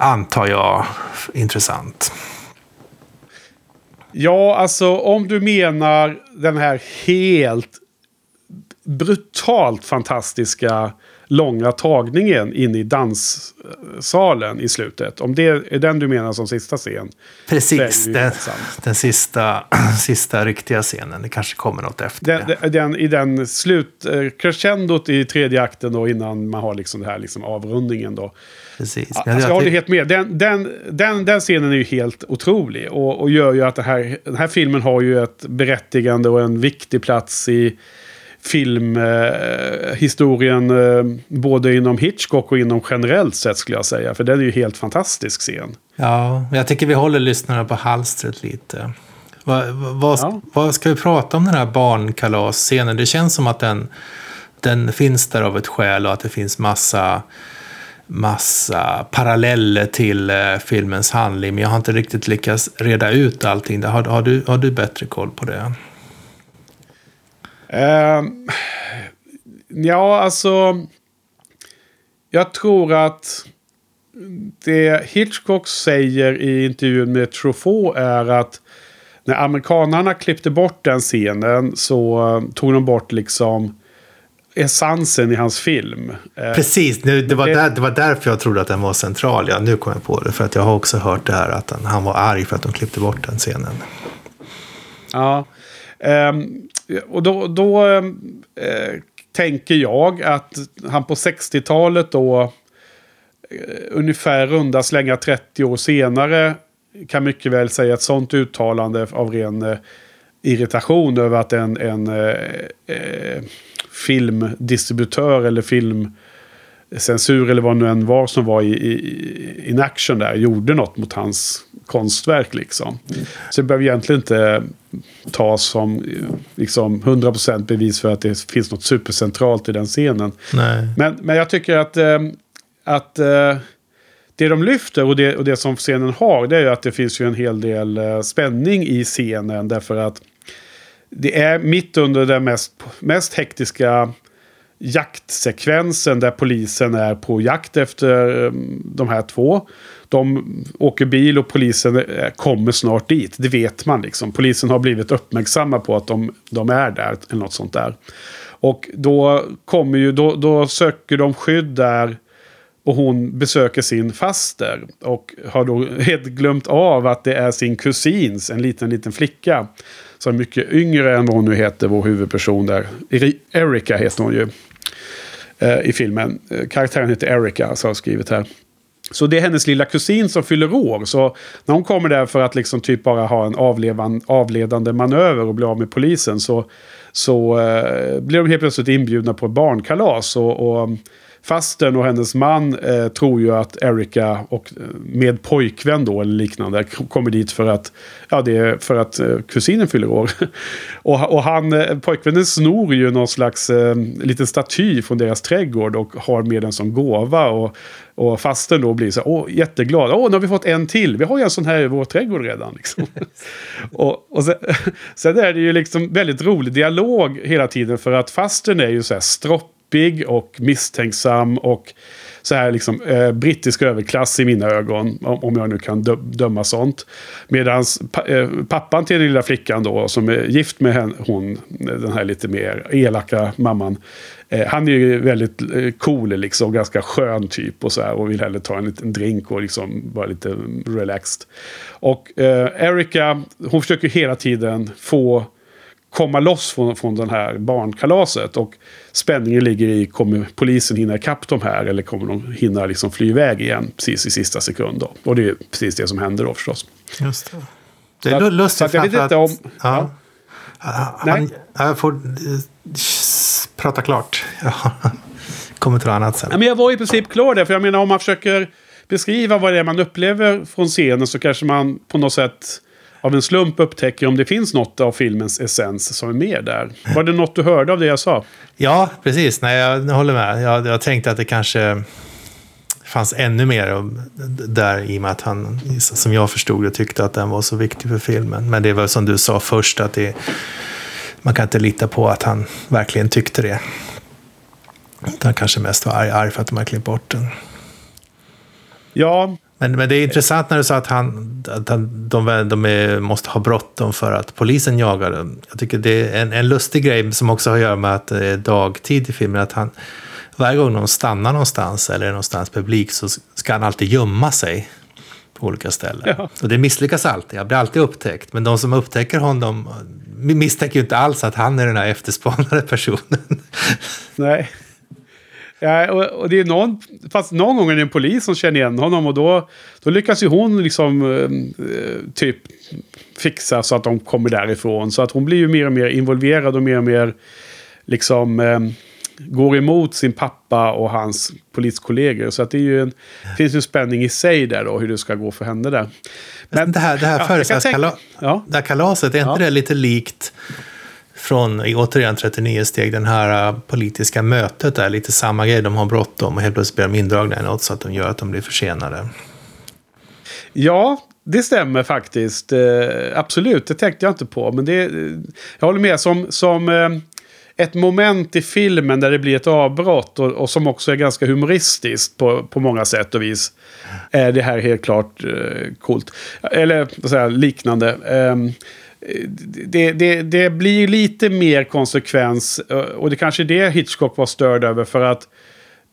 antar jag, intressant. Ja, alltså om du menar den här helt brutalt fantastiska långa tagningen in i danssalen i slutet. Om det är den du menar som sista scen. Precis, den, den sista, sista riktiga scenen. Det kanske kommer något efter. Den, den, I den slut, eh, crescendot i tredje akten då innan man har liksom det här liksom avrundningen då. Precis. Ja, alltså, jag håller helt med. Den, den, den, den scenen är ju helt otrolig. Och, och gör ju att det här, den här filmen har ju ett berättigande och en viktig plats i filmhistorien. Eh, både inom Hitchcock och inom generellt sett skulle jag säga. För den är ju helt fantastisk scen. Ja, jag tycker vi håller lyssnarna på halstret lite. Vad, vad, ja. vad ska vi prata om den här barnkalasscenen? Det känns som att den, den finns där av ett skäl och att det finns massa massa paralleller till eh, filmens handling. Men jag har inte riktigt lyckats reda ut allting. Har, har, du, har du bättre koll på det? Uh, ja, alltså. Jag tror att det Hitchcock säger i intervjun med Truffaut är att när amerikanarna klippte bort den scenen så tog de bort liksom essensen i hans film. Eh, Precis, nu, det, var där, det var därför jag trodde att den var central. Ja, nu kom jag på det. För att jag har också hört det här att han, han var arg för att de klippte bort den scenen. Ja, um, och då, då uh, tänker jag att han på 60-talet då uh, ungefär runda slänga 30 år senare kan mycket väl säga ett sånt uttalande av ren uh, irritation över att en, en filmdistributör eller filmcensur eller vad nu än var som var i, i in action där gjorde något mot hans konstverk liksom. Så det behöver egentligen inte tas som liksom 100% bevis för att det finns något supercentralt i den scenen. Nej. Men, men jag tycker att, äh, att äh, det de lyfter och det, och det som scenen har det är ju att det finns ju en hel del äh, spänning i scenen därför att det är mitt under den mest, mest hektiska jaktsekvensen där polisen är på jakt efter ehm, de här två. De åker bil och polisen kommer snart dit. Det vet man liksom. Polisen har blivit uppmärksamma på att de, de är där. Eller något sånt där. Och då, kommer ju, då, då söker de skydd där. Och hon besöker sin faster. Och har då helt glömt av att det är sin kusins, en liten, liten flicka som är mycket yngre än vad hon nu heter, vår huvudperson där. Erika heter hon ju Eh, i filmen. Eh, karaktären heter Erika, så har jag skrivit här. Så det är hennes lilla kusin som fyller år. Så när hon kommer där för att liksom typ bara ha en avlevan, avledande manöver och bli av med polisen så, så eh, blir de helt plötsligt inbjudna på ett barnkalas. Och, och Fastern och hennes man eh, tror ju att Erika och eh, med pojkvän då eller liknande kommer dit för att, ja, det är för att eh, kusinen fyller år. och, och han, eh, pojkvännen snor ju någon slags eh, liten staty från deras trädgård och har med den som gåva. Och, och fastern då blir så åh, jätteglad. Åh, nu har vi fått en till. Vi har ju en sån här i vår trädgård redan. Liksom. och, och sen, sen är det ju liksom väldigt rolig dialog hela tiden. För att fastern är ju så här stropp deppig och misstänksam och så här liksom eh, brittisk överklass i mina ögon. Om, jag nu kan dö döma sånt. Medan pa eh, pappan till den lilla flickan då som är gift med henne, hon, den här lite mer elaka mamman. Eh, han är ju väldigt eh, cool liksom, ganska skön typ och så här. Och vill hellre ta en liten drink och liksom vara lite relaxed. Och eh, Erika, hon försöker hela tiden få komma loss från, från den här barnkalaset. Och spänningen ligger i, kommer polisen hinna ikapp de här eller kommer de hinna liksom fly iväg igen precis i sista sekund. Då. Och det är precis det som händer då förstås. Just det. Det är lustigt så att jag vet inte om... Ja. ja. Han, jag får uh, prata klart. Ja. Kommer till annat sen. Men jag var i princip klar där. För jag menar om man försöker beskriva vad det är man upplever från scenen så kanske man på något sätt av en slump upptäcker om det finns något av filmens essens som är med där. Var det något du hörde av det jag sa? Ja, precis. Nej, jag håller med. Jag, jag tänkte att det kanske fanns ännu mer där i och med att han, som jag förstod det, tyckte att den var så viktig för filmen. Men det var som du sa först, att det, man kan inte lita på att han verkligen tyckte det. Han kanske mest var arg, arg för att de har klippt bort den. Ja. Men, men det är intressant när du sa att, han, att han, de, de är, måste ha bråttom för att polisen jagar dem. Jag tycker det är en, en lustig grej som också har att göra med att det är dagtid i filmen. Att han, varje gång de stannar någonstans eller är någonstans publik så ska han alltid gömma sig på olika ställen. Ja. Och det misslyckas alltid, han blir alltid upptäckt. Men de som upptäcker honom misstänker ju inte alls att han är den här efterspanade personen. Nej. Ja, och, och, det är någon, fast någon gång är det en polis som känner igen honom och då, då lyckas ju hon liksom eh, typ fixa så att de kommer därifrån. Så att hon blir ju mer och mer involverad och mer och mer liksom eh, går emot sin pappa och hans poliskollegor. Så att det är ju en, finns ju en spänning i sig där då, hur det ska gå för henne där. Men det här, det här ja, födelsedagskalaset, ja. det här kalaset, är inte ja. det lite likt från, återigen 39 steg, den här äh, politiska mötet där, lite samma grej, de har bråttom och helt plötsligt blir de indragna i något så att de gör att de blir försenade. Ja, det stämmer faktiskt. Eh, absolut, det tänkte jag inte på. Men det, jag håller med som, som eh, ett moment i filmen där det blir ett avbrott och, och, som också är ganska humoristiskt på, på många sätt och vis. Är det här helt klart eh, coolt. Eller vad säger, liknande. Ehm, det, det, det, blir lite mer konsekvens eh, och det kanske är det Hitchcock var störd över för att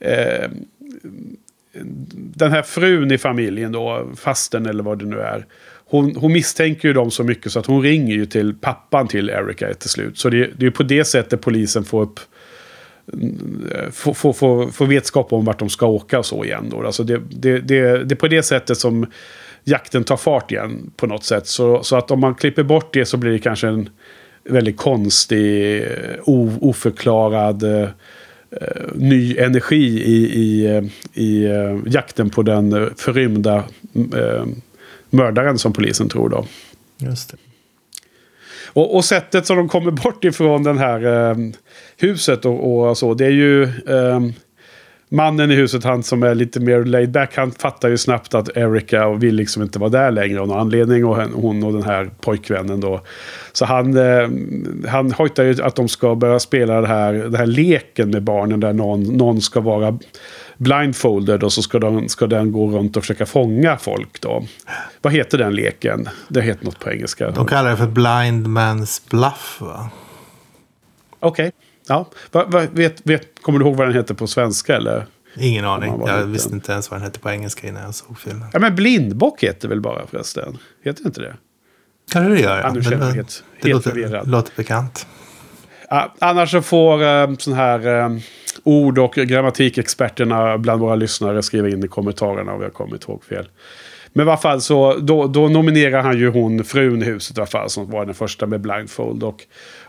eh, den här frun i familjen då, fasten eller vad det nu är. Hon, hon misstänker ju dem så mycket så att hon ringer ju till pappan till Erika till slut. Så det, det är på det sättet polisen får upp eh, få, få, få, få vetskap om vart de ska åka och så igen. Då. Alltså det, det, det, det är på det sättet som jakten tar fart igen på något sätt. Så, så att om man klipper bort det så blir det kanske en väldigt konstig, o, oförklarad uh, ny energi i, i, i jakten på den förrymda mördaren som polisen tror då. Just det. Och, och sättet som de kommer bort ifrån det här huset och, och, så, det är ju mannen i huset, han som är lite mer laid back, han fattar ju snabbt att Erika vill liksom inte vara där längre av någon anledning. Och hon och den här pojkvännen då. Så han, eh, han hojtar ju att de ska börja spela det här, den här leken med barnen där någon, någon ska vara blindfolded och så ska den, ska den gå runt och försöka fånga folk då. Vad heter den leken? Det heter något på engelska. De kallar det för blind man's bluff va? Okej. Okay. Ja. Va, va, vet, vet, kommer du ihåg vad den heter på svenska? Eller? Ingen aning. Jag visste inte ens vad den hette på engelska innan jag såg filmen. Ja, men blindbock heter väl bara förresten? Heter inte det? Kanske det gör. Ja. Ja, nu känner jag helt, det låter, låter bekant. Ja, annars så får eh, sån här eh, ord och grammatikexperterna bland våra lyssnare skriva in i kommentarerna om jag kommit ihåg fel. Men i alla fall så då, då nominerar han ju hon frun i huset i alla fall som var den första med blindfold. Och,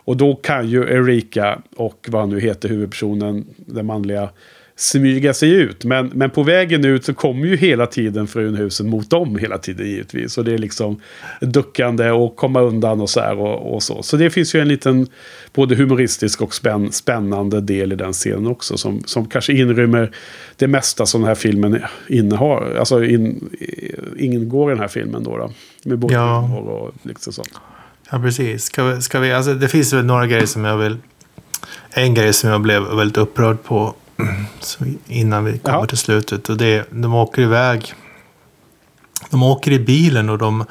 och då kan ju Erika och vad han nu heter huvudpersonen, den manliga, smyga sig ut. Men, men på vägen ut så kommer ju hela tiden frun husen mot dem hela tiden givetvis. Och det är liksom duckande och komma undan och så här och, och så. Så det finns ju en liten både humoristisk och spänn, spännande del i den scenen också. Som, som kanske inrymmer det mesta som den här filmen innehar. Alltså in, ingår i den här filmen då. då med både ja. och liksom sånt. Ja, precis. Ska vi, ska vi, alltså, det finns väl några grejer som jag vill... En grej som jag blev väldigt upprörd på innan vi kommer ja. till slutet. Och det, de åker iväg. De åker i bilen och de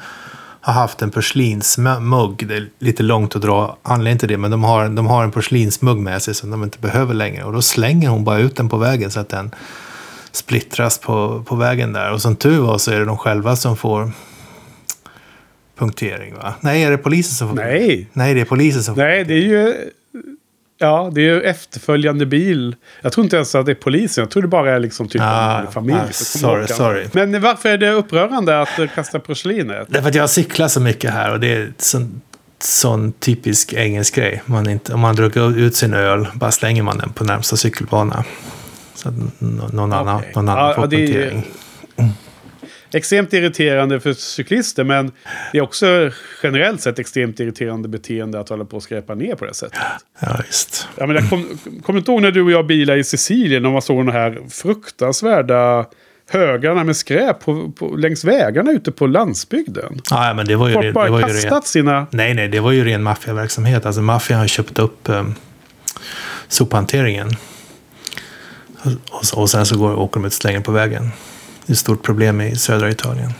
har haft en porslinsmugg. Det är lite långt att dra anledning till det. Men de har, de har en porslinsmugg med sig som de inte behöver längre. Och då slänger hon bara ut den på vägen så att den splittras på, på vägen där. Och som tur var så är det de själva som får punktering va? Nej, är det polisen som? Nej. Nej, det är polisen som. Nej, det är ju Ja, det är ju efterföljande bil. Jag tror inte ens att det är polisen. Jag tror det bara är liksom typ ah, en familj. Ah, sorry, sorry. Men varför är det upprörande att kasta porslinet? Därför att jag cyklar så mycket här och det är sån, sån typisk engelsk grej. Man inte, om man druckit ut sin öl, bara slänger man den på närmsta cykelbana. Så att någon annan, okay. någon annan ja, får punktering. Extremt irriterande för cyklister. Men det är också generellt sett extremt irriterande beteende att hålla på och skräpa ner på det sättet. Ja, visst. Jag kom, kommer du inte ihåg när du och jag bilade i Sicilien och man såg de här fruktansvärda högarna med skräp på, på, längs vägarna ute på landsbygden? Ja, men det var ju, Folk det bara var ju kastat ren, sina... Nej, nej, det var ju ren maffiaverksamhet. Alltså maffian har köpt upp um, sophanteringen. Och, och, och sen så går, åker de ut och slänger på vägen. Ett stort problem i södra Italien.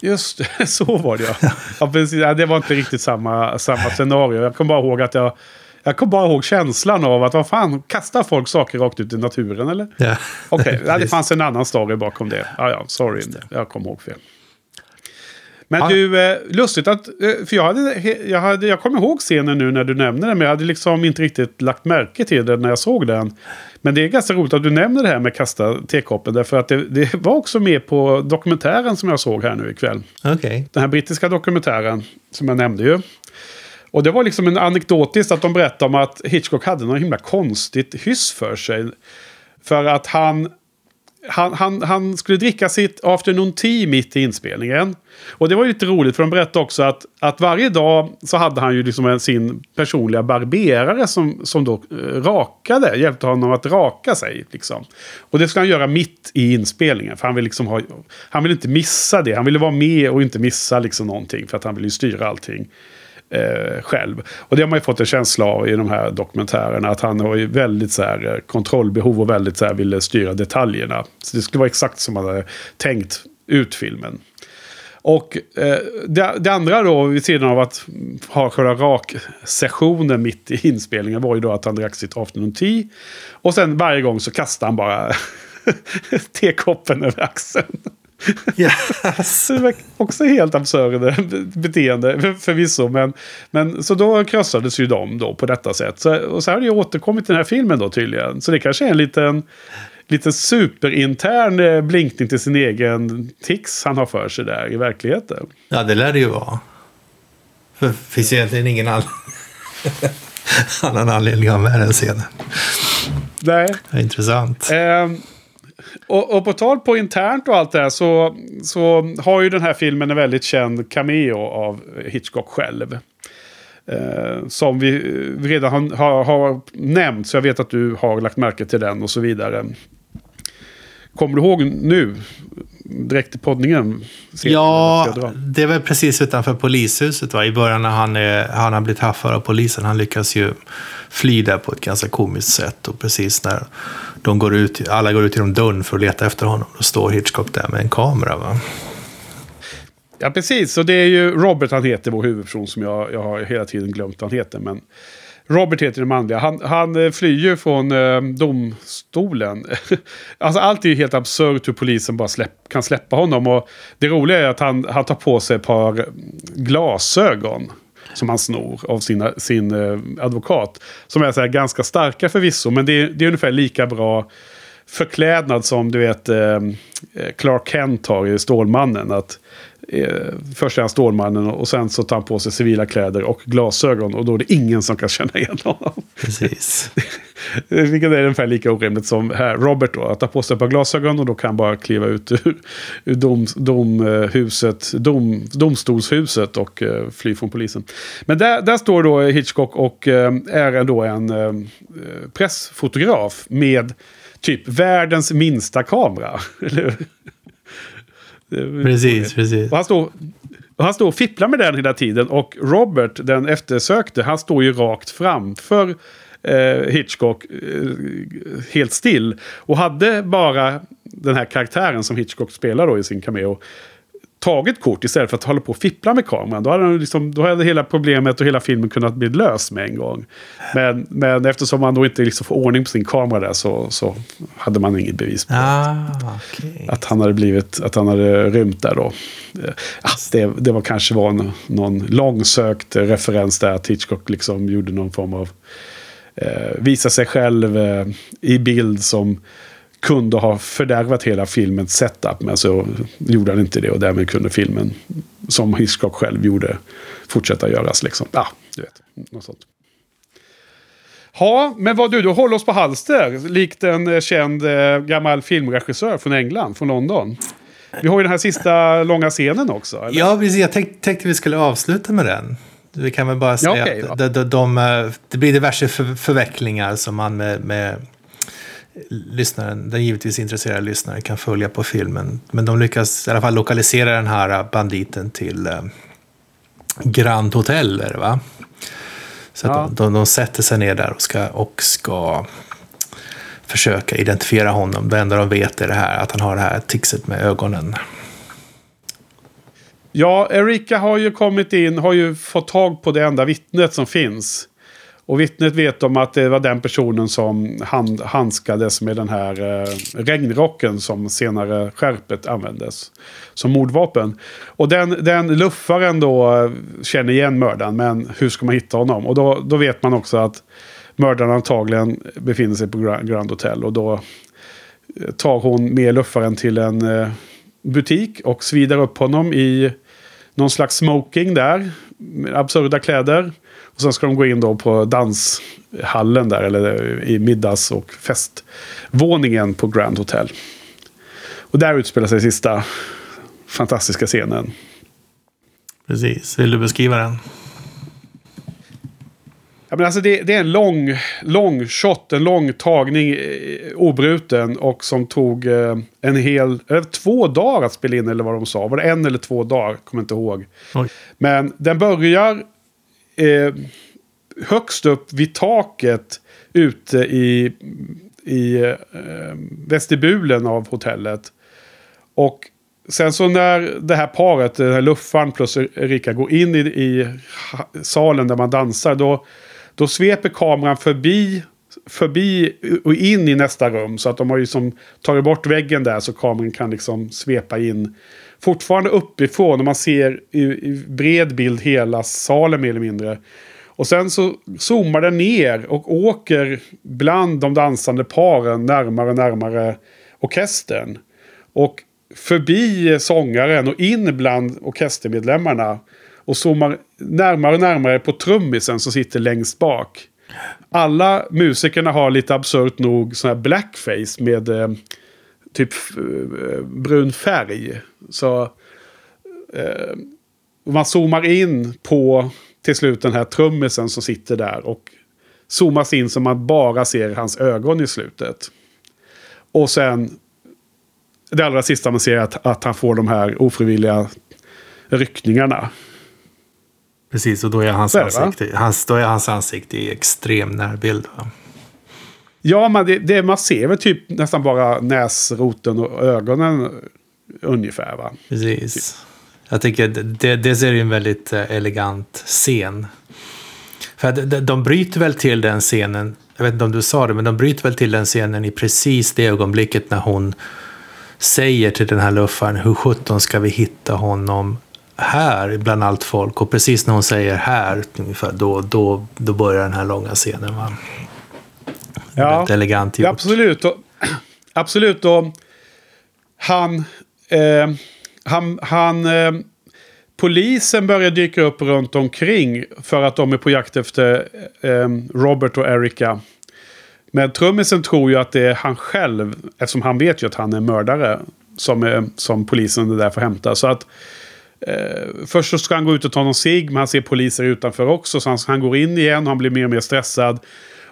Just det, så var det ja. ja precis, det var inte riktigt samma, samma scenario. Jag kommer bara ihåg att jag... Jag kommer bara ihåg känslan av att vad fan, kastar folk saker rakt ut i naturen eller? Ja. Okej, ja, det fanns en annan story bakom det. Ja, ja, sorry. Jag kom ihåg fel. Men Ja. du, eh, lustigt att... eh, För jag, hade, jag, hade, jag kommer ihåg scenen nu när du nämner den, men jag hade liksom inte riktigt lagt märke till den när jag såg den. Men det är ganska roligt att du nämner det här med kasta tekoppen, därför att det, det var också med på dokumentären som jag såg här nu ikväll. Okej. Den här brittiska dokumentären som jag nämnde ju. Och det var liksom en anekdotiskt att de berättade om att Hitchcock hade något himla konstigt hyss för sig. För att han, han, han, han skulle dricka sitt afternoon tea mitt i inspelningen. Och det var ju lite roligt för de berättade också att, att varje dag så hade han ju liksom en, sin personliga barberare som, som då eh, rakade, hjälpte honom att raka sig. Liksom. Och det skulle han göra mitt i inspelningen. För han vill, liksom ha, han vill inte missa det. Han ville vara med och inte missa liksom någonting. För att han vill ju styra allting eh, själv. Och det har man ju fått en känsla av i de här dokumentärerna. Att han har ju väldigt så här, eh, kontrollbehov och väldigt så här, ville styra detaljerna. Så det skulle vara exakt som man hade tänkt ut filmen. Och eh, det, det andra då, vid sidan av att ha själva rak-sessionen mitt i inspelningen, var ju då att han drack sitt afternoon tea. Och sen varje gång så kastade han bara tekoppen över axeln. Yes. Också helt absurda beteende för- förvisso. Men, men, så då krossades ju de då på detta sätt. Så, och så har det ju återkommit i den här filmen då tydligen. Så det kanske är en liten, liten superintern eh, blinkning till sin egen tics han har för sig där i verkligheten. Ja, det lär det ju vara. För det finns egentligen ingen annan, annan anledning att ha med den scenen. Nej. Intressant. Ehm, och, och på tal på internt och allt det här så, så har ju den här filmen en väldigt känd cameo av Hitchcock själv. Eh, som vi redan har, har, har nämnt, så jag vet att du har lagt märke till den och så vidare. Kommer du ihåg nu, direkt i poddningen? Ja, det är väl precis utanför polishuset va? i början när han, är, han har blivit haffad av polisen. Han lyckas ju fly där på ett ganska komiskt sätt. Och precis när de går ut, alla går ut genom dörren för att leta efter honom, då står Hitchcock där med en kamera. Va? Ja, precis. Och det är ju Robert han heter, vår huvudperson, som jag, jag har hela tiden glömt vad han heter. Men Robert heter den manliga. Han, han eh, flyr ju från eh, domstolen. alltså allt är ju helt absurt hur polisen bara släpp, kan släppa honom. Och det roliga är att han, han tar på sig ett par glasögon. Som han snor av sina, sin eh, advokat. Som är så här ganska starka förvisso. Men det är, det är ungefär lika bra förklädnad som du vet eh, eh, Clark Kent har i Stålmannen. Att, först är han Stålmannen och sen så tar han på sig civila kläder och glasögon. Och då är det ingen som kan känna igen honom. Precis. Vilket är ungefär lika orimligt som här Robert då. Att ta på sig ett par glasögon och då kan han bara kliva ut ur, ur dom, domhuset, dom, domstolshuset och eh, fly från polisen. Men där, där står då Hitchcock och eh, är då en eh, pressfotograf med typ världens minsta kamera. Eller Precis, precis. och han står, och han står och fipplar med den hela tiden. Och Robert, den eftersökte, han står ju rakt framför eh, Hitchcock eh, helt still. Och hade bara den här karaktären som Hitchcock spelar då i sin cameo tagit kort istället för att hålla på och fippla med kameran. Då hade, han liksom, då hade hela problemet och hela filmen kunnat bli löst med en gång. Men, men eftersom han då inte liksom får ordning på sin kamera där så, så hade man inget bevis på Ah, okej. att han hade blivit, att han hade rymt där då. Eh, Ja, det, det var kanske var en, någon långsökt referens där att Hitchcock liksom gjorde någon form av eh, visa sig själv eh, i bild som kunde ha fördärvat hela filmens setup. Men så gjorde han inte det och därmed kunde filmen, som Hitchcock själv gjorde, fortsätta göras. Liksom. Ja, du vet. Något sånt. Ja, men vad du, du håller oss på halster. Likt en eh, känd eh, gammal filmregissör från England, från London. Vi har ju den här sista långa scenen också. Eller? Ja, precis. Jag tänk, tänkte vi skulle avsluta med den. Vi kan väl bara säga Ja, okej, att de, de, de, eh, det blir diverse för, förvecklingar som man med, med lyssnaren, den givetvis intresserade lyssnaren kan följa på filmen. Men de lyckas i alla fall lokalisera den här banditen till eh, Grand Hotel, är det va? Så att Ja. de, de, de sätter sig ner där och ska, och ska försöka identifiera honom. Det enda de vet är det här, att han har det här tixet med ögonen. Ja, Erika har ju kommit in, har ju fått tag på det enda vittnet som finns. Och vittnet vet om att det var den personen som hand, handskades med den här eh, regnrocken som senare skärpet användes som mordvapen. Och den, den luffaren då eh, känner igen mördaren, men hur ska man hitta honom? Och då, då vet man också att mördaren antagligen befinner sig på Grand, Hotel. Och då eh, tar hon med luffaren till en eh, butik och svider upp honom i någon slags smoking där. Med absurda kläder. Och sen ska de gå in då på danshallen där. Eller i middags och festvåningen på Grand Hotel. Och där utspelar sig sista fantastiska scenen. Precis, vill du beskriva den? Ja, men alltså det, det är en lång, lång shot, en lång tagning eh, obruten och som tog eh, en hel, eller två dagar att spela in eller vad de sa. Var det en eller två dagar? Kommer inte ihåg. Oj. Men den börjar eh, högst upp vid taket ute i, i eh, vestibulen av hotellet. Och sen så när det här paret, den här luffaren plus Erika går in i, i salen där man dansar. Då, då sveper kameran förbi, förbi och in i nästa rum. Så att de har ju som tagit bort väggen där så kameran kan liksom svepa in. Fortfarande uppifrån och man ser i, i bred bild hela salen mer eller mindre. Och sen så zoomar den ner och åker bland de dansande paren närmare och närmare orkestern. Och förbi sångaren och in bland orkestermedlemmarna. Och zoomar närmare och närmare på trummisen som sitter längst bak. Alla musikerna har lite absurt nog sån här blackface med eh, typ eh, brun färg. Så eh, man zoomar in på till slut den här trummisen som sitter där. Och zoomas in så man bara ser hans ögon i slutet. Och sen det allra sista man ser är att, att han får de här ofrivilliga ryckningarna. Precis, och då är hans, Så är det, va? ansikte, hans, då är hans ansikte i extrem närbild. Va? Ja, men det, det, man ser väl typ nästan bara näsroten och ögonen ungefär va? Precis. Jag tycker det, det, det är ju en väldigt eh, elegant scen. För de, de bryter väl till den scenen, jag vet inte om du sa det, men de bryter väl till den scenen i precis det ögonblicket när hon säger till den här luffaren, hur sjutton ska vi hitta honom här bland allt folk? Och precis när hon säger här, ungefär, då, då, då börjar den här långa scenen. Va? Ja, elegant gjort. absolut. Och, absolut. Och han... Eh, han, han eh, polisen börjar dyka upp runt omkring för att de är på jakt efter eh, Robert och Erica. Men trummisen tror ju att det är han själv, eftersom han vet ju att han är mördare, som, är, som polisen är där för att hämta. Så att eh, först så ska han gå ut och ta någon cigg, men han ser poliser utanför också, så han, han går in igen och han blir mer och mer stressad.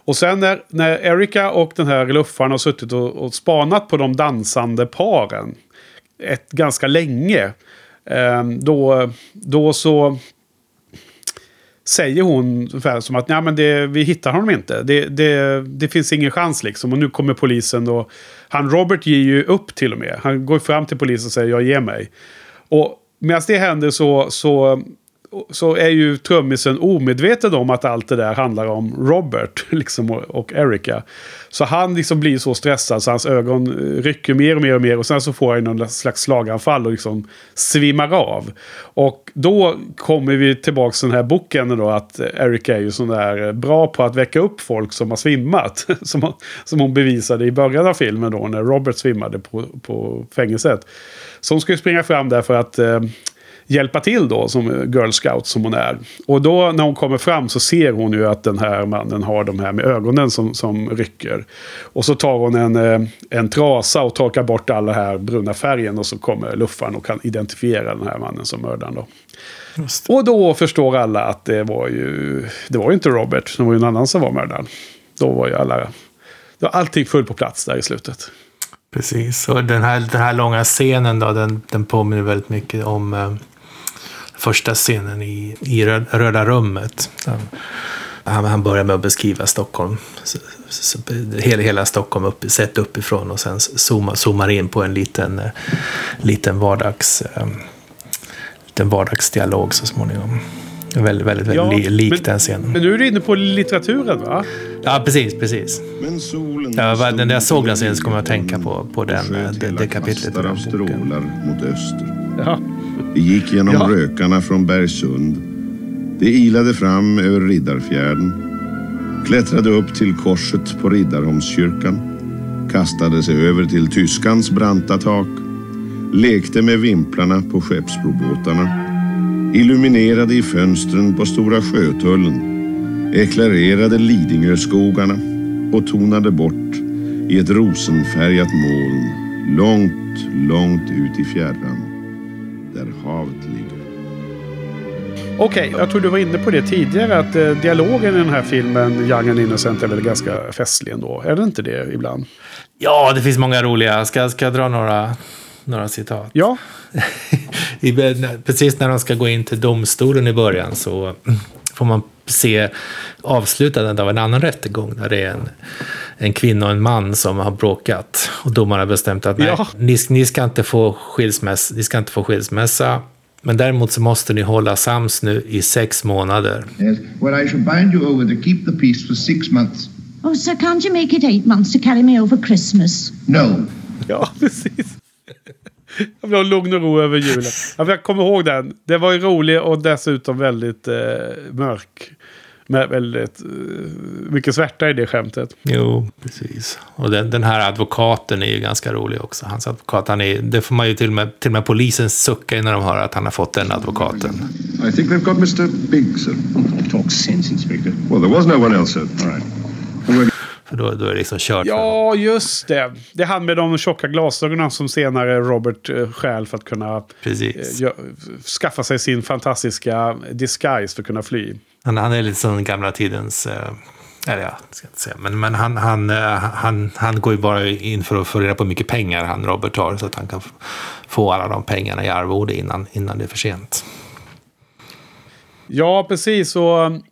Och sen när, när Erika och den här luffaren har suttit och, och spanat på de dansande paren ett, ganska länge. Eh, då, då så säger hon ungefär som att Nej, men det, vi hittar honom inte. Det, det, det finns ingen chans liksom. Och nu kommer polisen och han Robert ger ju upp till och med. Han går fram till polisen och säger jag ger mig. Och medan det händer så, så, så är ju trummisen omedveten om att allt det där handlar om Robert liksom, och, och Erica. Så han liksom blir så stressad så hans ögon eh, rycker mer och mer och mer. Och sen så får han någon slags slaganfall och liksom svimmar av. Och då kommer vi tillbaka till den här boken då att Erica är ju sån där eh, bra på att väcka upp folk som har svimmat. Som, hon- som hon bevisade i början av filmen då när Robert svimmade på, på fängelset. Så hon ska ju springa fram där för att eh, hjälpa till då som girl scout som hon är. Och då när hon kommer fram så ser hon ju att den här mannen har de här med ögonen som, som rycker. Och så tar hon en, eh, en trasa och torkar bort all den här bruna färgen och så kommer luffaren och kan identifiera den här mannen som mördaren då. Och då förstår alla att det var ju, det var ju inte Robert, det var ju en annan som var mördaren. Då var ju alla, då var allting full på plats där i slutet. Precis, och den här, den här långa scenen då, den, den påminner väldigt mycket om eh, första scenen i, i Rö- Röda rummet. Han, han börjar med att beskriva Stockholm, så, så, hela, hela Stockholm upp, sett uppifrån och sen zooma, zoomar in på en liten, eh, liten vardags... Eh, liten vardagsdialog så småningom. Väldigt, väldigt, väldigt li, lik men, den scenen. Men nu är du inne på litteraturen va? Ja, precis, precis. Men solen Ja, när jag såg den scenen så kom jag att tänka på- på den, eh, det- det kapitlet i kvastar den av boken. strålar mot öster. Ja. Vi gick genom Ja. rökarna från Bergsund. Det ilade fram över Riddarfjärden. Klättrade upp till korset på Riddarholmskyrkan. Kastade sig över till Tyskans branta tak. Lekte med vimplarna på skeppsbrobåtarna. Illuminerade i fönstren på Stora Sjötullen. Eklarerade Lidingöskogarna och tonade bort i ett rosenfärgat moln långt, långt ut i fjärran Okej, jag tror du var inne på det tidigare att eh, dialogen i den här filmen Young and Innocent är väl ganska festlig ändå. Är det inte det ibland? Ja, det finns många roliga. Ska, ska jag dra några, några citat? Ja, I, precis när de ska gå in till domstolen i början så får man se avslutandet av en annan rättegång där det är en, en kvinna och en man som har bråkat. Och domaren har bestämt att nej, Ja. ni, ni, ska inte få skilsmässa, ni ska inte få skilsmässa. Men däremot så måste ni hålla sams nu i sex månader. Yes. Well, I shall bind you over to keep the peace for six months. Oh, sir, can't you make it eight months to carry me over Christmas? No. ja precis. Jag vill ha lugn och ro över julen. Jag kommer ihåg den. Det var ju rolig och dessutom väldigt eh, mörk. Med väldigt eh, mycket svärta i det skämtet. Jo, precis. Och den, den här advokaten är ju ganska rolig också. Hans advokat, han är, det får man ju till och med, till och med polisen sucka när de hör att han har fått den advokaten. I think they've got Mr. Big, sir. Talk sense, Inspector. Well, there was no one else, sir. All right. För då, då är det liksom kört. Ja, just det. Det är han med de tjocka glasögonen som senare Robert eh, stjäl för att kunna Precis. eh, skaffa sig sin fantastiska disguise för att kunna fly. Han, han är lite som gamla tidens... Eh, eller ja, det ska jag inte säga. Men, men han, han, eh, han, han går ju bara in för att få reda på hur mycket pengar han Robert har. Så att han kan få alla de pengarna i arvode innan, innan det är för sent. Ja, precis. Och um,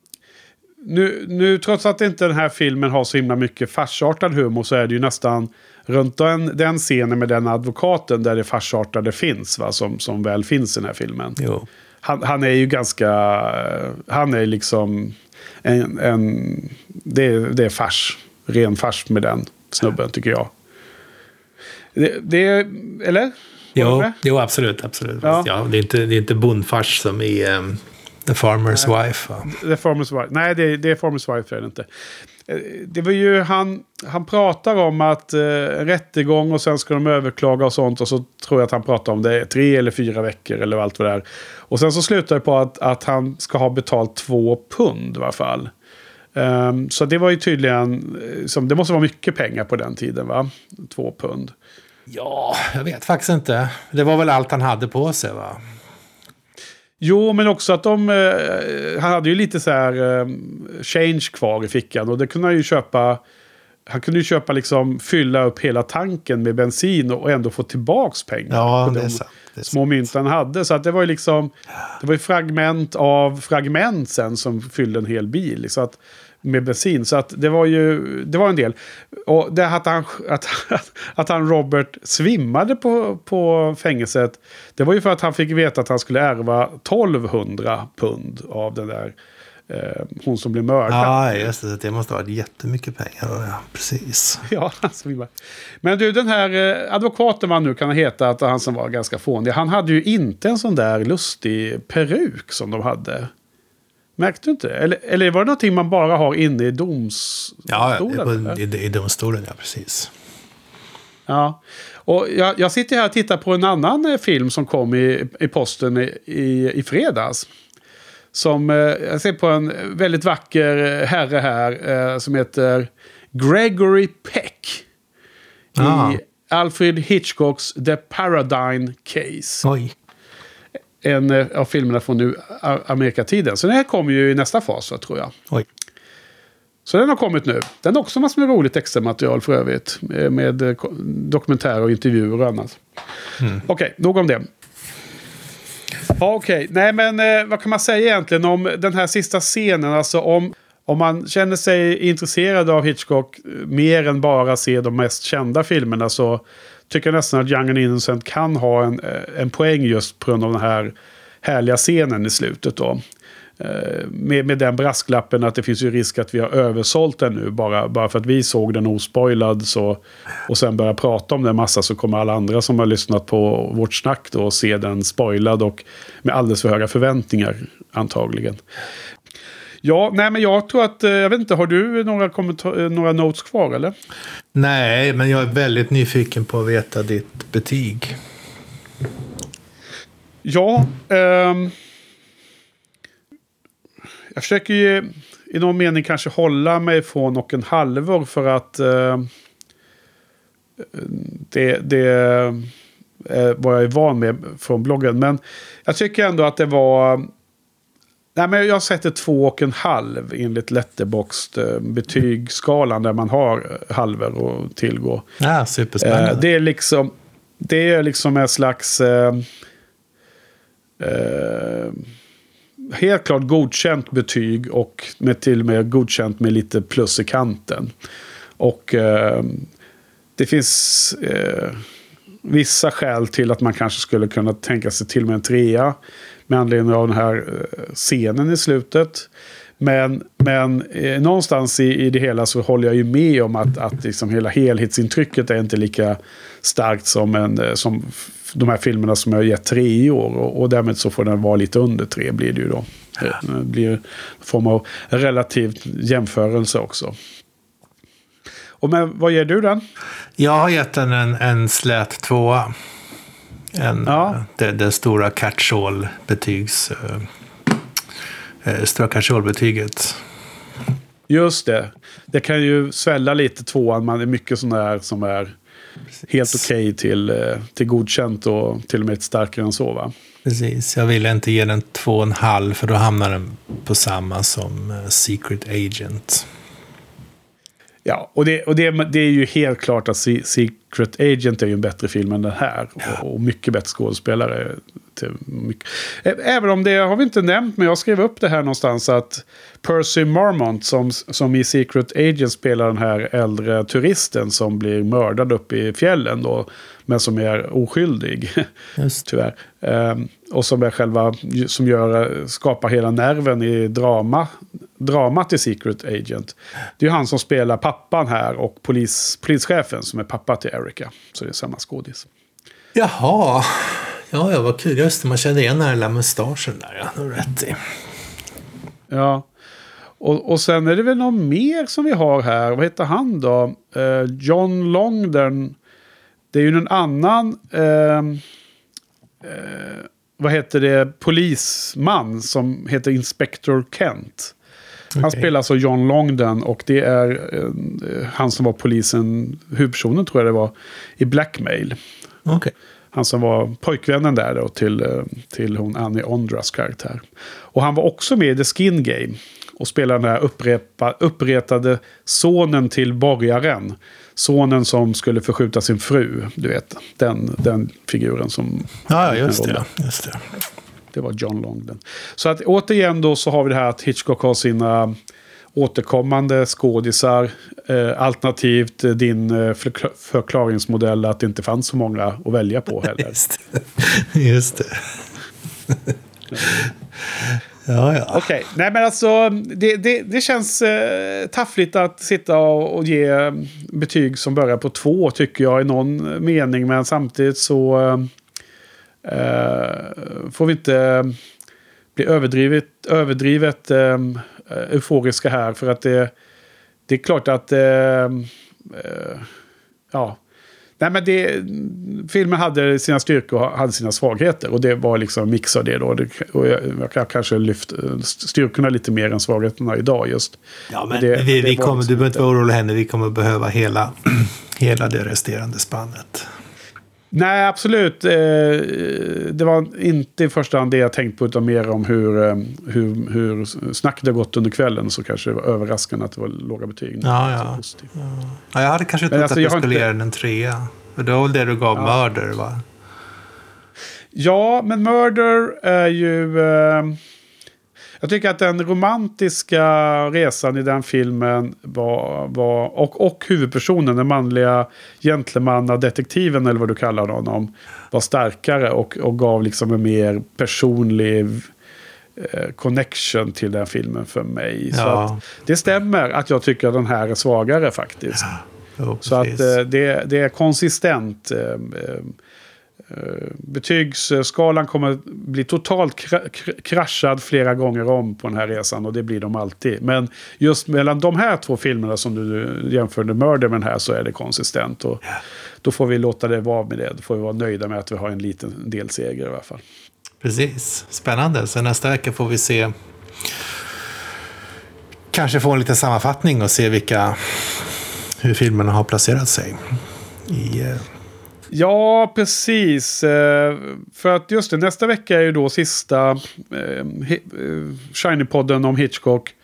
nu, nu, trots att inte den här filmen har så himla mycket farsartad humor så är det ju nästan runt den, den scenen med den advokaten där det farsartade finns, va, som, som väl finns i den här filmen. Jo. Han, han är ju ganska... Han är liksom en... en det, är- det är fars. Ren fars med den snubben, tycker jag. Det, det eller? Jo, jo absolut. absolut. Ja. Ja. det, är inte, det är inte bondfars som i um, The Farmer's Wife. Va? Är Farmer's Wife. Nej, det, det är Farmer's Wife är det inte. Eh, det var ju han, han pratar om att eh, en rättegång och sen ska de överklaga och sånt. Och så tror jag att han pratar om det tre eller fyra veckor eller allt vad det är. Och sen så slutar det på att, att han ska ha betalt två pund i alla fall. Um, så det var ju tydligen, eh, som, det måste vara mycket pengar på den tiden va? Två pund. Ja, jag vet faktiskt inte. Det var väl allt han hade på sig va? Jo, men också att de... Eh, han hade ju lite så här eh, change kvar i fickan. Och det kunde han ju köpa... Han kunde ju köpa liksom, fylla upp hela tanken med bensin och ändå få tillbaks pengar. Ja, på det är sant. Det är små mynt han hade. Så att det var ju liksom... Det var ju fragment av fragment sen som fyllde en hel bil. Så att, med bensin. Så att det var ju... Det var en del. Och det att han, att, att han Robert svimmade på, på fängelset. Det var ju för att han fick veta att han skulle ärva 1200 pund av den där... Eh, hon som blev mördad. Ja, just det. Det måste ha varit jättemycket pengar. Ja, precis. Ja, han. Men du, den här eh, advokaten man nu kan heta, att han som var ganska fånig. Han hade ju inte en sån där lustig peruk som de hade. Märkte du inte? Eller, eller var det någonting man bara har inne i domstolen? Ja, i, i, domstolen, ja precis. Ja. Och jag, jag sitter här och tittar på en annan eh, film som kom i, i posten i, i, i fredags. Som, eh, jag ser på en väldigt vacker eh, herre här eh, som heter Gregory Peck. Ah. I Alfred Hitchcocks The Paradigm Case. Oj. En eh, av filmerna från nu Amerikatiden. Så den här kommer ju i nästa fas, tror jag. Oj. Så den har kommit nu. Den har också massor med roligt extramaterial för övrigt. eh, Med eh, dokumentärer och intervjuer och annat. Okej, nog om det. Ja, Okej, nej men vad kan man säga egentligen om den här sista scenen? Alltså om, om man känner sig intresserad av Hitchcock mer än bara se de mest kända filmerna så tycker jag nästan att Young and Innocent kan ha en, eh, en poäng just på grund av den här härliga scenen i slutet då. Eh, med, med den brasklappen att det finns ju risk att vi har översålt den nu. Bara, bara för att vi såg den ospoilad så, och sen börjar prata om den massa så kommer alla andra som har lyssnat på vårt snack då se den spoilad och med alldeles för höga förväntningar antagligen. Ja, nej men jag tror att, eh, jag vet inte, har du några, eh, några notes kvar eller? Nej, men jag är väldigt nyfiken på att veta ditt betyg. Ja, ehm, jag försöker ju i någon mening kanske hålla mig från och en halvor för att eh, det, det är vad jag är van med från bloggen. Men jag tycker ändå att det var... Nej, men jag sätter två och en halv enligt Letterboxd betygsskalan där man har eh, halvor att tillgå. Ja, superspännande. Eh, det är liksom, det är liksom en slags... Eh, eh, helt klart godkänt betyg och med till och med godkänt med lite plus i kanten. Och eh, det finns eh, vissa skäl till att man kanske skulle kunna tänka sig till och med en trea. Med anledning av den här eh, scenen i slutet. Men, men eh, någonstans i, i det hela så håller jag ju med om att, att liksom hela helhetsintrycket är inte lika starkt som, en, eh, som de här filmerna som jag har gett tre i år. Och, och därmed så får den vara lite under tre blir det ju då. Det blir en form av relativt jämförelse också. Och men, vad ger du den? Jag har gett den en, en slät tvåa. En, Ja. eh, det, det stora catch-all-betygs... eh, eh, stora catch-all-betyget. Just det. Det kan ju svälla lite tvåan. Man är mycket sån där som är helt okej till, eh, till godkänt och till och med starkare än så va? Precis, jag ville inte ge den två och en halv för då hamnar den på samma som Secret Agent. Ja, och, det, och det, det är ju helt klart att Se- Secret Agent är ju en bättre film än den här. Och, och mycket bättre skådespelare. Mycket. Även om det har vi inte nämnt, men jag skrev upp det här någonstans att Percy Marmont som, som i Secret Agent spelar den här äldre turisten som blir mördad uppe i fjällen då. Men som är oskyldig. Just. Tyvärr. Ehm, och som är själva, som gör, skapar hela nerven i drama, dramat i Secret Agent. Det är ju han som spelar pappan här och polis, polischefen som är pappa till Erica. Så det är samma skådis. Jaha, ja, ja vad kul. Just det, man kände igen den här lilla mustaschen där. Ja, rätt i. Ja. Och, och sen är det väl någon mer som vi har här. Vad heter han då? Eh, John Longden. Det är ju en annan... ehm, eh, vad heter det? Polisman som heter Inspector Kent. Han Okej. spelar alltså John Longden och det är eh, han som var polisen, huvudpersonen tror jag det var, i Blackmail. Okej. Han som var pojkvännen där då till, eh, till hon Annie Ondras karaktär. Och han var också med i The Skin Game. Och spelade den här upprepa, uppretade sonen till borgaren. Sonen som skulle förskjuta sin fru. Du vet, den, den figuren som... Ja, just det. Just det. Det var John Longden. Så att återigen då så har vi det här att Hitchcock har sina återkommande skådisar. Eh, alternativt eh, din eh, förkla- förklaringsmodell att det inte fanns så många att välja på heller. Just det. Just det ja, ja. Okej, nej men alltså det, det, det känns eh, taffligt att sitta och, och ge eh, betyg som börjar på två tycker jag i någon mening. Men samtidigt så eh, eh får vi inte eh, bli överdrivet, överdrivet eh, euforiska här. För att det, det är klart att eh, eh, ja, Nej, men det, filmen hade sina styrkor och hade sina svagheter. Och det var liksom mix av det då. Och jag, jag kanske lyft eh, styrkorna lite mer än svagheterna idag just. Ja, men det, vi, det vi kommer, liksom du behöver inte vara orolig henne. Vi kommer behöva hela, hela det resterande spannet. Nej, absolut. Eh, det var inte i första hand det jag tänkte på, utan mer om hur, eh, hur, hur snacket har gått under kvällen. Så kanske det var överraskande att det var låga betyg. Ja, ja. Ja, jag hade kanske trott alltså, att jag jag skulle inte- ge den en trea. För det var väl det du gav Murder, va? Ja, men Murder är ju... Eh, jag tycker att den romantiska resan i den filmen var... var och, och huvudpersonen, den manliga gentlemannadetektiven eller vad du kallar honom, var starkare och, och gav liksom en mer personlig eh, connection till den filmen för mig. Så Ja. att, det stämmer att jag tycker att den här är svagare faktiskt. Jo, Så att eh, det, det är konsistent. Eh, Betygsskalan kommer bli totalt kra- kr- kraschad flera gånger om på den här resan och det blir de alltid. Men just mellan de här två filmerna som du jämförde Murder med den här så är det konsistent. Och Då får vi låta det vara med det. Då får vi vara nöjda med att vi har en liten delseger i alla fall. Precis, spännande. Så nästa vecka får vi se. Kanske få en liten sammanfattning och se vilka hur filmerna har placerat sig. I, eh, Ja, precis. Eh, för att just det, nästa vecka är ju då sista eh, eh, Shiny-podden om Hitchcock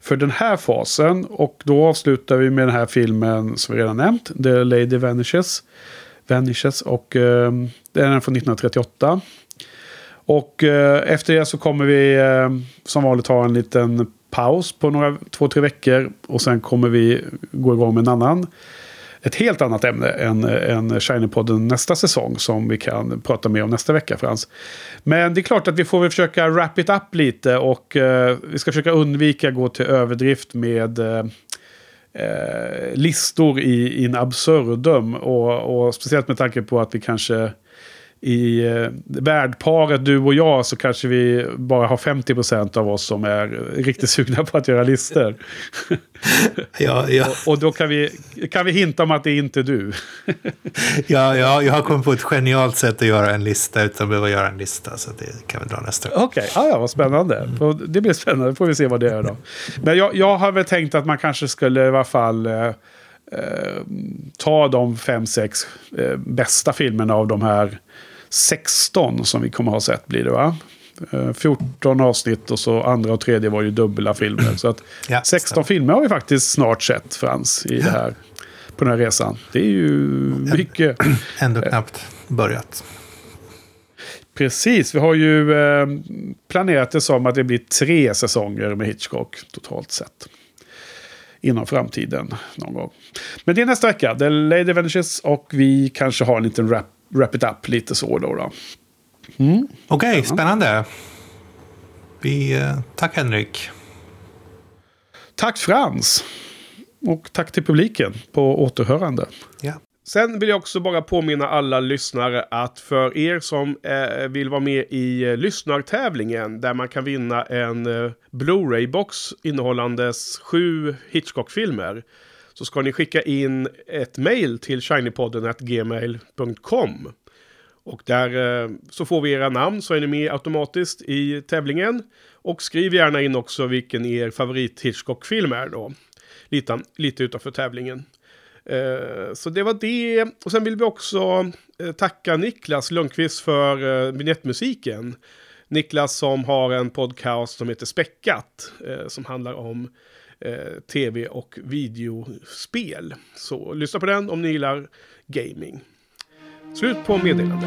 för den här fasen. Och då avslutar vi med den här filmen som vi redan nämnt, The Lady Vanishes. Vanishes och eh, den är från 1938. Och eh, efter det så kommer vi eh, som vanligt ha en liten paus på några, två, tre veckor. Och sen kommer vi gå igång med en annan ett helt annat ämne än, än Shiny-podden nästa säsong som vi kan prata mer om nästa vecka Frans. Men det är klart att vi får väl försöka wrap it up lite och eh, vi ska försöka undvika gå till överdrift med eh, eh, listor i in absurdum och, och speciellt med tanke på att vi kanske i eh, värdparet du och jag så kanske vi bara har 50% av oss som är riktigt sugna på att göra listor. ja, ja, Och då kan vi, kan vi hinta om att det är inte är du. ja, ja, jag har kommit på ett genialt sätt att göra en lista utan att behöva göra en lista. Så det kan vi dra nästa gång. Okej, okay. ja, vad spännande. Och Det blir spännande, då får vi se vad det är då. Men jag, jag har väl tänkt att man kanske skulle i alla fall eh, eh, ta de fem, sex eh, bästa filmerna av de här 16 som vi kommer ha sett blir det va? Eh, 14 avsnitt och så andra och tredje var ju dubbla filmer. Så att Ja, 16 stämmer. filmer har vi faktiskt snart sett, Frans, i det här, på den här resan. Det är ju mycket. Ändå knappt börjat. Precis, vi har ju eh, planerat det som att det blir tre säsonger med Hitchcock totalt sett. Inom framtiden någon gång. Men det är nästa vecka, The Lady Vanishes och vi kanske har en liten wrap, wrap it up lite så då. då. Okej, spännande. Vi, eh, tack Henrik. Tack Frans! Och tack till publiken på återhörande. Ja. Sen vill jag också bara påminna alla lyssnare att för er som eh, vill vara med i eh, lyssnartävlingen där man kan vinna en eh, Blu-ray-box innehållandes sju Hitchcock-filmer så ska ni skicka in ett mail till shinypodden.gmail.com och där eh, så får vi era namn så är ni med automatiskt i tävlingen. Och skriv gärna in också vilken er favorit Hitchcock-film är då. Lite, lite utanför tävlingen. Eh, så det var det. Och sen vill vi också eh, tacka Niklas Lundqvist för eh, vignettmusiken. Niklas som har en podcast som heter Späckat. Eh, som handlar om Eh, tv och videospel. Så lyssna på den om ni gillar gaming. Slut på meddelande.